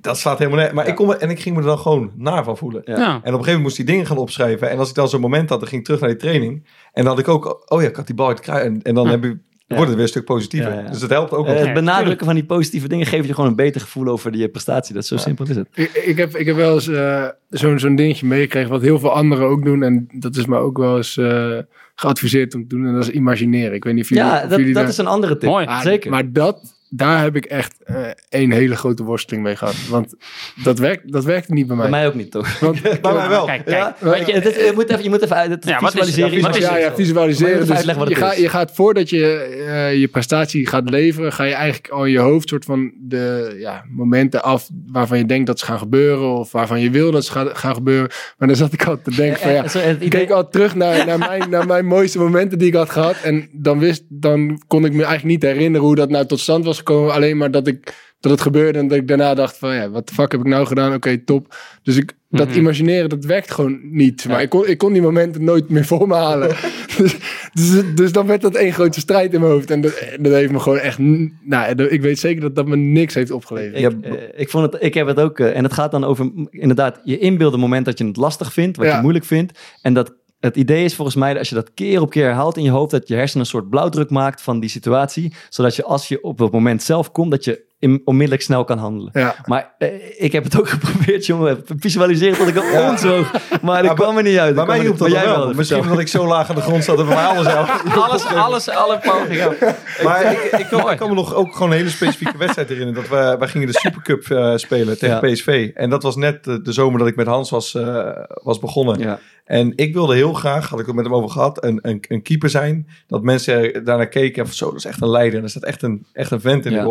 dat slaat helemaal net. Maar Ja. ik kon me, en ik ging me er dan gewoon naar van voelen. Ja. Ja. En op een gegeven moment moest ik die dingen gaan opschrijven. En als ik dan zo'n moment had, dan ging ik terug naar die training. En dan had ik ook, oh ja, ik had die bal uit de. En, en dan Ja. heb je. Wordt het weer een stuk positiever. Ja, ja. Dus het helpt ook Eh, wel. het benadrukken van die positieve dingen geeft je gewoon een beter gevoel over je prestatie. Dat is zo simpel is het. Ik, ik, heb, ik heb wel eens eh, zo'n zo'n dingetje meegekregen wat heel veel anderen ook doen. En dat is me ook wel eens eh, geadviseerd om te doen. En dat is imagineren. Ik weet niet of jullie, Ja, dat, jullie dat daar- is een andere tip. Mooi. Ah, Zeker. Maar dat, daar heb ik echt eh één hele grote worsteling mee gehad. Want dat werkt, dat werkt niet bij mij. Bij mij ook niet, toch? Want, Bij mij wel. Kijk, kijk. Ja, je, je, moet even, je moet even uit- het Ja, is- visualiseren. ja, wat is ja, het? ja, visualiseren. Je Dus uitleggen wat je, gaat, je gaat voordat je eh, je prestatie gaat leveren, ga je eigenlijk al in je hoofd soort van de ja, momenten af waarvan je denkt dat ze gaan gebeuren of waarvan je wil dat ze gaan, gaan gebeuren. Maar dan zat ik altijd te denken van ja, Eh, zo, het ik keek altijd terug naar, naar, mijn, naar mijn mooiste momenten die ik had gehad. En dan, wist, dan kon ik me eigenlijk niet herinneren hoe dat nou tot stand was gekomen. Alleen maar dat, ik, dat het gebeurde en dat ik daarna dacht van ja, wat de fuck heb ik nou gedaan? Oké, top. Dus ik, dat Mhm. imagineren, dat werkt gewoon niet. Maar ik, kon, ik kon die momenten nooit meer voor me halen. dus, dus, dus dan werd dat één grote strijd in mijn hoofd. En dat, dat heeft me gewoon echt... Nou, ik weet zeker dat dat me niks heeft opgeleverd. Ik, eh, ik, vond het, ik heb het ook, eh, en het gaat dan over inderdaad je inbeelden moment dat je het lastig vindt, wat Ja. je moeilijk vindt. En dat het idee is volgens mij, dat als je dat keer op keer herhaalt in je hoofd, dat je hersenen een soort blauwdruk maakt van die situatie. Zodat je als je op het moment zelf komt, dat je in- onmiddellijk snel kan handelen. Ja. Maar eh, ik heb het ook geprobeerd, jongen. Visualiseren tot ik een Ja. onzoog. Maar dat kwam er niet uit. Bij mij hielp dat Maar wel. wel. Misschien omdat ik zo laag aan de grond zat mij alles helpt. Alles, alles, alle pogingen. Maar ik, ik, kan, ik kan me nog ook gewoon een hele specifieke wedstrijd herinneren. Dat we, wij gingen de Supercup eh, spelen tegen Ja. PSV. En dat was net de, de zomer dat ik met Hans was, eh, was begonnen. Ja. En ik wilde heel graag, had ik het met hem over gehad, een, een, een keeper zijn. Dat mensen daarnaar keken van zo, dat is echt een leider. En er staat echt een, echt een vent in de Ja.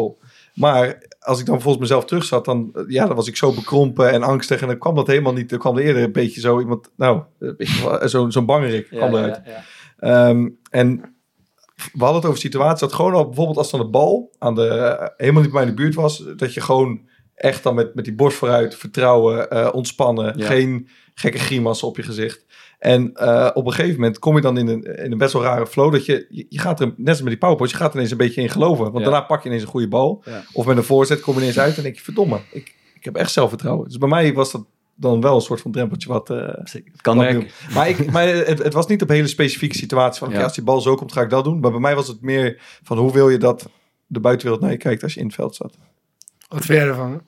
Maar als ik dan volgens mezelf terug zat, dan, eh, ja, dan was ik zo bekrompen en angstig. En dan kwam dat helemaal niet. Dan kwam er eerder een beetje zo iemand, nou, een beetje wel- zo'n zo'n bangerik kwam Ja, eruit. ja, ja. Ehm, en we hadden het over situaties dat gewoon al bijvoorbeeld als dan de bal aan de, eh, helemaal niet bij mij in de buurt was, dat je gewoon echt dan met, met die borst vooruit, vertrouwen, eh, ontspannen, geen gekke grimassen op je gezicht. En eh, op een gegeven moment kom je dan in een, in een best wel rare flow dat je, je, gaat er, net als met die powerpost, je gaat er ineens een beetje in geloven. Want Ja. daarna pak je ineens een goede bal. Ja. Of met een voorzet kom je ineens uit en denk je, verdomme, ik, ik heb echt zelfvertrouwen. Dus bij mij was dat dan wel een soort van drempeltje wat... eh, Het kan wat nieuw. Maar, ik, maar het, het was niet op hele specifieke situaties. Van, als die bal zo komt, ga ik dat doen. Maar bij mij was het meer van hoe wil je dat de buitenwereld naar je kijkt als je in het veld zat. Wat vind jij ervan?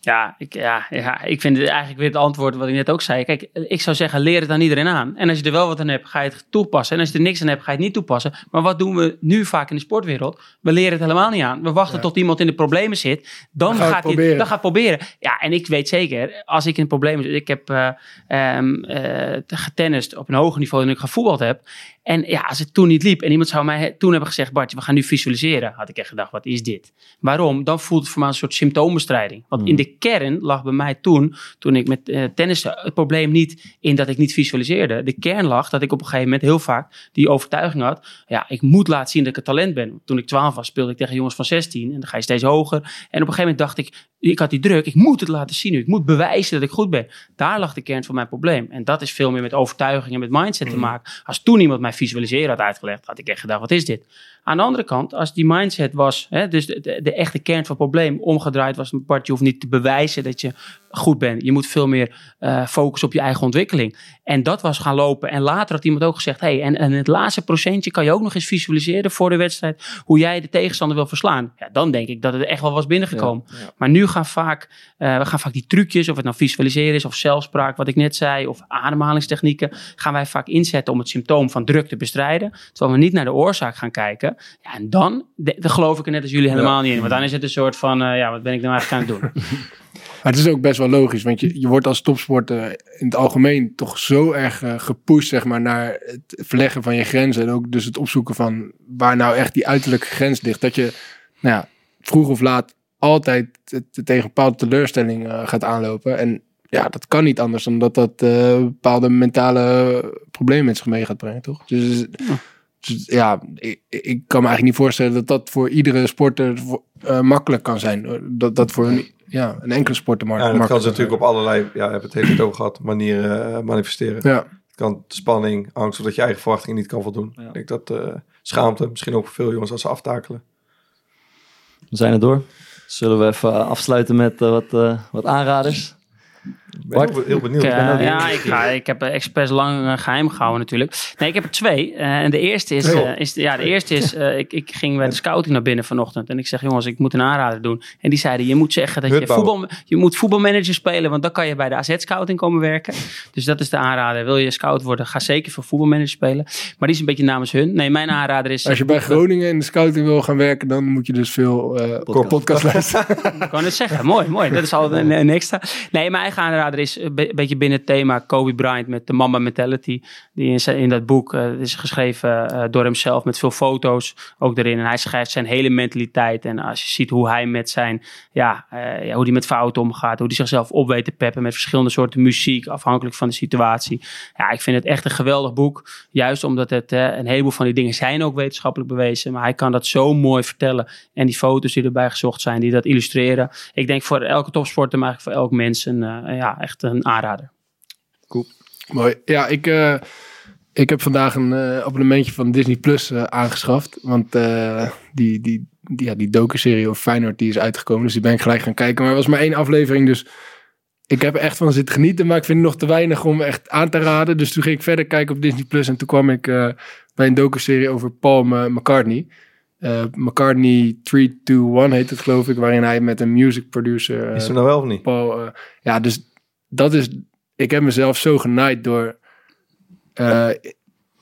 Ja ik, ja, ja, ik vind het eigenlijk weer het antwoord wat ik net ook zei. Kijk, ik zou zeggen, leer het aan iedereen aan. En als je er wel wat aan hebt, ga je het toepassen. En als je er niks aan hebt, ga je het niet toepassen. Maar wat doen we nu vaak in de sportwereld? We leren het helemaal niet aan. We wachten Ja. tot iemand in de problemen zit. Dan, gaat het hij proberen. dan gaat proberen. Ja, en ik weet zeker, als ik in een probleem zit. Ik heb eh ehm, eh, getennist op een hoger niveau dan ik gevoetbald heb. En ja, als het toen niet liep en iemand zou mij toen hebben gezegd: Bartje, we gaan nu visualiseren. Had ik echt gedacht: wat is dit? Waarom? Dan voelt het voor mij een soort symptoombestrijding. Want in de kern lag bij mij toen, toen ik met eh tennissen, het probleem niet in dat ik niet visualiseerde. De kern lag dat ik op een gegeven moment heel vaak die overtuiging had: ja, ik moet laten zien dat ik een talent ben. Toen ik 12 was, speelde ik tegen jongens van 16 en dan ga je steeds hoger. En op een gegeven moment dacht ik: ik had die druk, ik moet het laten zien nu. Ik moet bewijzen dat ik goed ben. Daar lag de kern van mijn probleem. En dat is veel meer met overtuiging en met mindset te maken. Als toen iemand mij visualiseren had uitgelegd, had ik echt gedacht, wat is dit? Aan de andere kant, als die mindset was, hè, dus de, de, de echte kern van het probleem omgedraaid was, Bart, je hoeft niet te bewijzen dat je goed bent. Je moet veel meer eh focussen op je eigen ontwikkeling. En dat was gaan lopen. En later had iemand ook gezegd, hey, en, en het laatste procentje kan je ook nog eens visualiseren voor de wedstrijd, hoe jij de tegenstander wil verslaan. Ja, dan denk ik dat het echt wel was binnengekomen. Maar nu gaan vaak, eh, we gaan vaak die trucjes, of het nou visualiseren is, of zelfspraak, wat ik net zei, of ademhalingstechnieken, gaan wij vaak inzetten om het symptoom van druk te bestrijden. Terwijl we niet naar de oorzaak gaan kijken. Ja, en dan, de, daar geloof ik er net als jullie helemaal niet in. Want dan is het een soort van, eh, ja, wat ben ik nou eigenlijk aan het doen? Maar het is ook best wel logisch, want je, je wordt als topsporter in het algemeen toch zo erg eh, gepusht zeg maar, naar het verleggen van je grenzen. En ook dus het opzoeken van waar nou echt die uiterlijke grens ligt. Dat je nou ja, vroeg of laat altijd tegen een bepaalde teleurstelling eh, gaat aanlopen. En ja, dat kan niet anders dan dat dat eh, bepaalde mentale problemen met zich mee gaat brengen, toch? Dus, dus ja, ik, ik kan me eigenlijk niet voorstellen dat dat voor iedere sporter eh, makkelijk kan zijn. Dat dat voor een, ja, een enkele sporter maar Ja, en dat kan makkelijk ze natuurlijk op allerlei, ja, we hebben het hele over gehad, manieren eh, manifesteren. Ja, Het kan spanning, angst, of dat je eigen verwachtingen niet kan voldoen. Ja. Ik denk dat eh, schaamte, misschien ook voor veel jongens als ze aftakelen. We zijn er door. Zullen we even eh, afsluiten met eh, wat, eh, wat aanraders? Ik ben heel, heel benieuwd. Ik, ben eh, ja, ik, ga, ik heb expres lang eh, geheim gehouden natuurlijk. Nee, ik heb er twee. Eh, en de eerste is, is, ja, de eerste is eh, ik, ik ging bij de scouting naar binnen vanochtend. En ik zeg, jongens, ik moet een aanrader doen. En die zeiden, je moet zeggen dat je, voetbal, je moet voetbalmanager spelen. Want dan kan je bij de AZ-scouting komen werken. Dus dat is de aanrader. Wil je scout worden, ga zeker voor voetbalmanager spelen. Maar die is een beetje namens hun. Nee, mijn aanrader is... als je bij Groningen in de scouting wil gaan werken, dan moet je dus veel eh Podcast. podcast luisteren. Ik kan het zeggen. Mooi, mooi. Dat is al een, een extra. Nee, mijn eigen aanrader is een be- beetje binnen het thema Kobe Bryant met de Mamba Mentality. Die in, zijn- in dat boek eh, is geschreven eh, door hemzelf met veel foto's ook erin. En hij schrijft zijn hele mentaliteit. En als je ziet hoe hij met zijn, ja, eh, ja hoe hij met fouten omgaat. Hoe hij zichzelf op weet te peppen met verschillende soorten muziek. Afhankelijk van de situatie. Ja, ik vind het echt een geweldig boek. Juist omdat het, een heleboel van die dingen zijn ook wetenschappelijk bewezen. Maar hij kan dat zo mooi vertellen. En die foto's die erbij gezocht zijn, die dat illustreren. Ik denk voor elke topsporter, maar eigenlijk voor elk mens, een, eh, ja, echt een aanrader. Mooi. Ja, ik, eh, ik heb vandaag een eh, abonnementje van Disney Plus eh, aangeschaft. Want eh, die, die, die, ja, die docu-serie over Feyenoord die is uitgekomen. Dus die ben ik gelijk gaan kijken. Maar er was maar één aflevering, dus ik heb er echt van zitten genieten. Maar ik vind het nog te weinig om echt aan te raden. Dus toen ging ik verder kijken op Disney Plus. En toen kwam ik eh, bij een docu-serie over Paul eh, McCartney. eh, McCartney 321 heet het geloof ik, waarin hij met een music producer... Is er nou wel of niet? Paul, eh, ja, dus dat is. Ik heb mezelf zo genaaid door eh,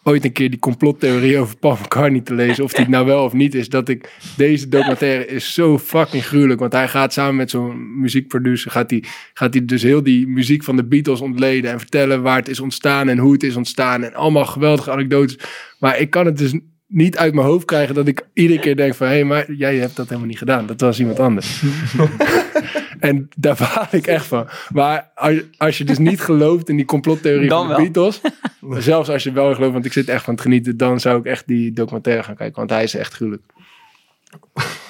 ooit een keer die complottheorie over Paul McCartney te lezen. Of die het nou wel of niet is. Dat ik. Deze documentaire is zo fucking gruwelijk. Want hij gaat samen met zo'n muziekproducer. Gaat hij, gaat hij dus heel die muziek van de Beatles ontleden. En vertellen waar het is ontstaan en hoe het is ontstaan. En allemaal geweldige anekdotes. Maar ik kan het dus niet uit mijn hoofd krijgen dat ik iedere keer denk van... hé, hey, maar jij hebt dat helemaal niet gedaan. Dat was iemand anders. en daar baal ik echt van. Maar als, als je dus niet gelooft in die complottheorie Dan van de wel. Beatles... zelfs als je wel gelooft, want ik zit echt van het genieten... dan zou ik echt die documentaire gaan kijken. Want hij is echt gruwelijk.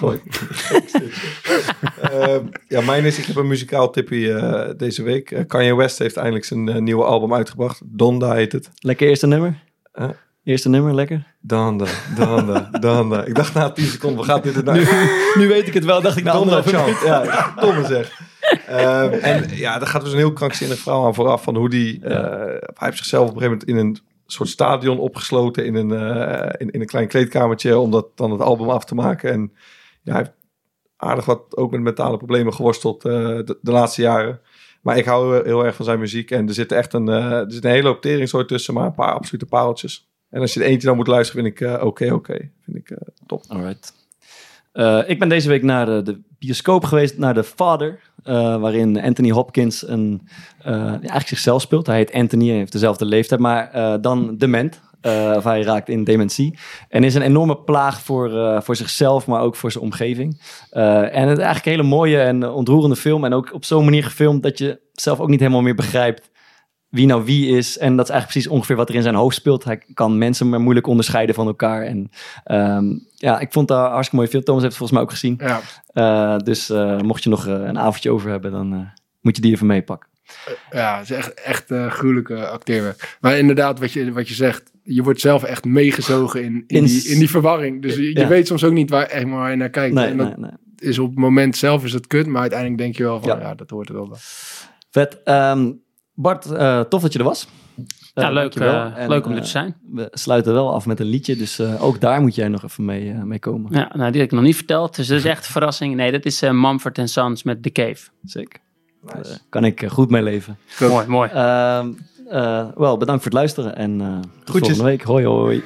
Mooi. Eh, ja, mijn is, ik heb een muzikaal tipje eh, deze week. Eh, Kanye West heeft eindelijk zijn eh, nieuwe album uitgebracht. Donda heet het. Lekker eerste nummer? Eerste nummer, lekker. Donda, Donda, Donda. Ik dacht na 10 seconden, we gaan dit nou... Nu weet ik het wel, dacht ik Donda anderhalf Chant. Ja, domme zeg. Ehm, en ja, daar gaat dus een heel krankzinnig verhaal aan vooraf. Van hoe die... eh, hij heeft zichzelf op een gegeven moment in een soort stadion opgesloten. In een, eh, in, in een klein kleedkamertje. Om dat, dan het album af te maken. En ja, hij heeft aardig wat ook met mentale problemen geworsteld eh, de, de laatste jaren. Maar ik hou heel erg van zijn muziek. En er zit echt een, er zit een hele hoop teringsoort tussen. Maar een paar absolute pareltjes. En als je er eentje dan moet luisteren, vind ik eh, oké, oké. Vind ik eh, top. Alright. Eh, ik ben deze week naar de, bioscoop geweest, naar The Father. waarin Anthony Hopkins een, eigenlijk zichzelf speelt. Hij heet Anthony, hij heeft dezelfde leeftijd, maar dan dement. of hij raakt in dementie. En is een enorme plaag voor, voor zichzelf, maar ook voor zijn omgeving. En het eigenlijk een hele mooie en ontroerende film. En ook op zo'n manier gefilmd dat je zelf ook niet helemaal meer begrijpt wie nou wie is. En dat is eigenlijk precies ongeveer wat er in zijn hoofd speelt. Hij kan mensen maar moeilijk onderscheiden van elkaar. En ehm, ja, ik vond dat een hartstikke mooi film. Thomas heeft het volgens mij ook gezien. Ja, Eh, dus eh, mocht je nog eh, een avondje over hebben, dan moet je die even meepakken. ja het is echt, echt gruwelijke acteerwerk. Maar inderdaad, wat je, wat je zegt... je wordt zelf echt meegezogen in, in, In- die, in die verwarring. Dus je, weet soms ook niet waar, echt maar waar je naar kijkt. Nee, en dat nee, nee. is op het moment zelf is het kut... maar uiteindelijk denk je wel van... Ja. ja, dat hoort er wel bij. Vet. Ehm, Bart, eh, tof dat je er was. Ja, Eh, leuk, eh, En, leuk om er te zijn. We sluiten wel af met een liedje, dus eh, ook daar moet jij nog even mee, eh, mee komen. Ja, nou, die heb ik nog niet verteld, dus dat is echt een verrassing. Nee, dat is eh, Mumford Sons met The Cave. Zeker. Eh, kan ik goed mee leven. Mooi, mooi. Ehm, eh, wel, bedankt voor het luisteren en eh tot volgende week. Hoi, hoi.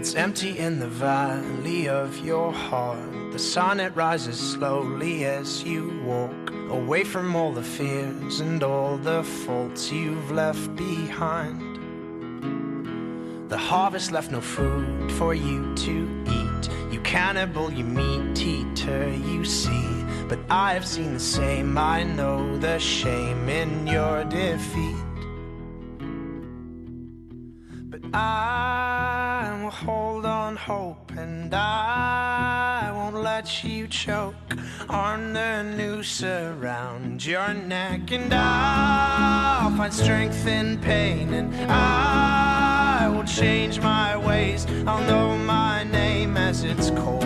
It's empty in the valley of your heart. The sun it rises slowly as you walk away from all the fears and all the faults you've left behind. The harvest left no food for you to eat. You cannibal, you meat eater, you see. But I've seen the same, I know the shame in your defeat. I will hold on hope and I won't let you choke on the noose around your neck. And I'll find strength in pain and I will change my ways. I'll know my name as it's cold.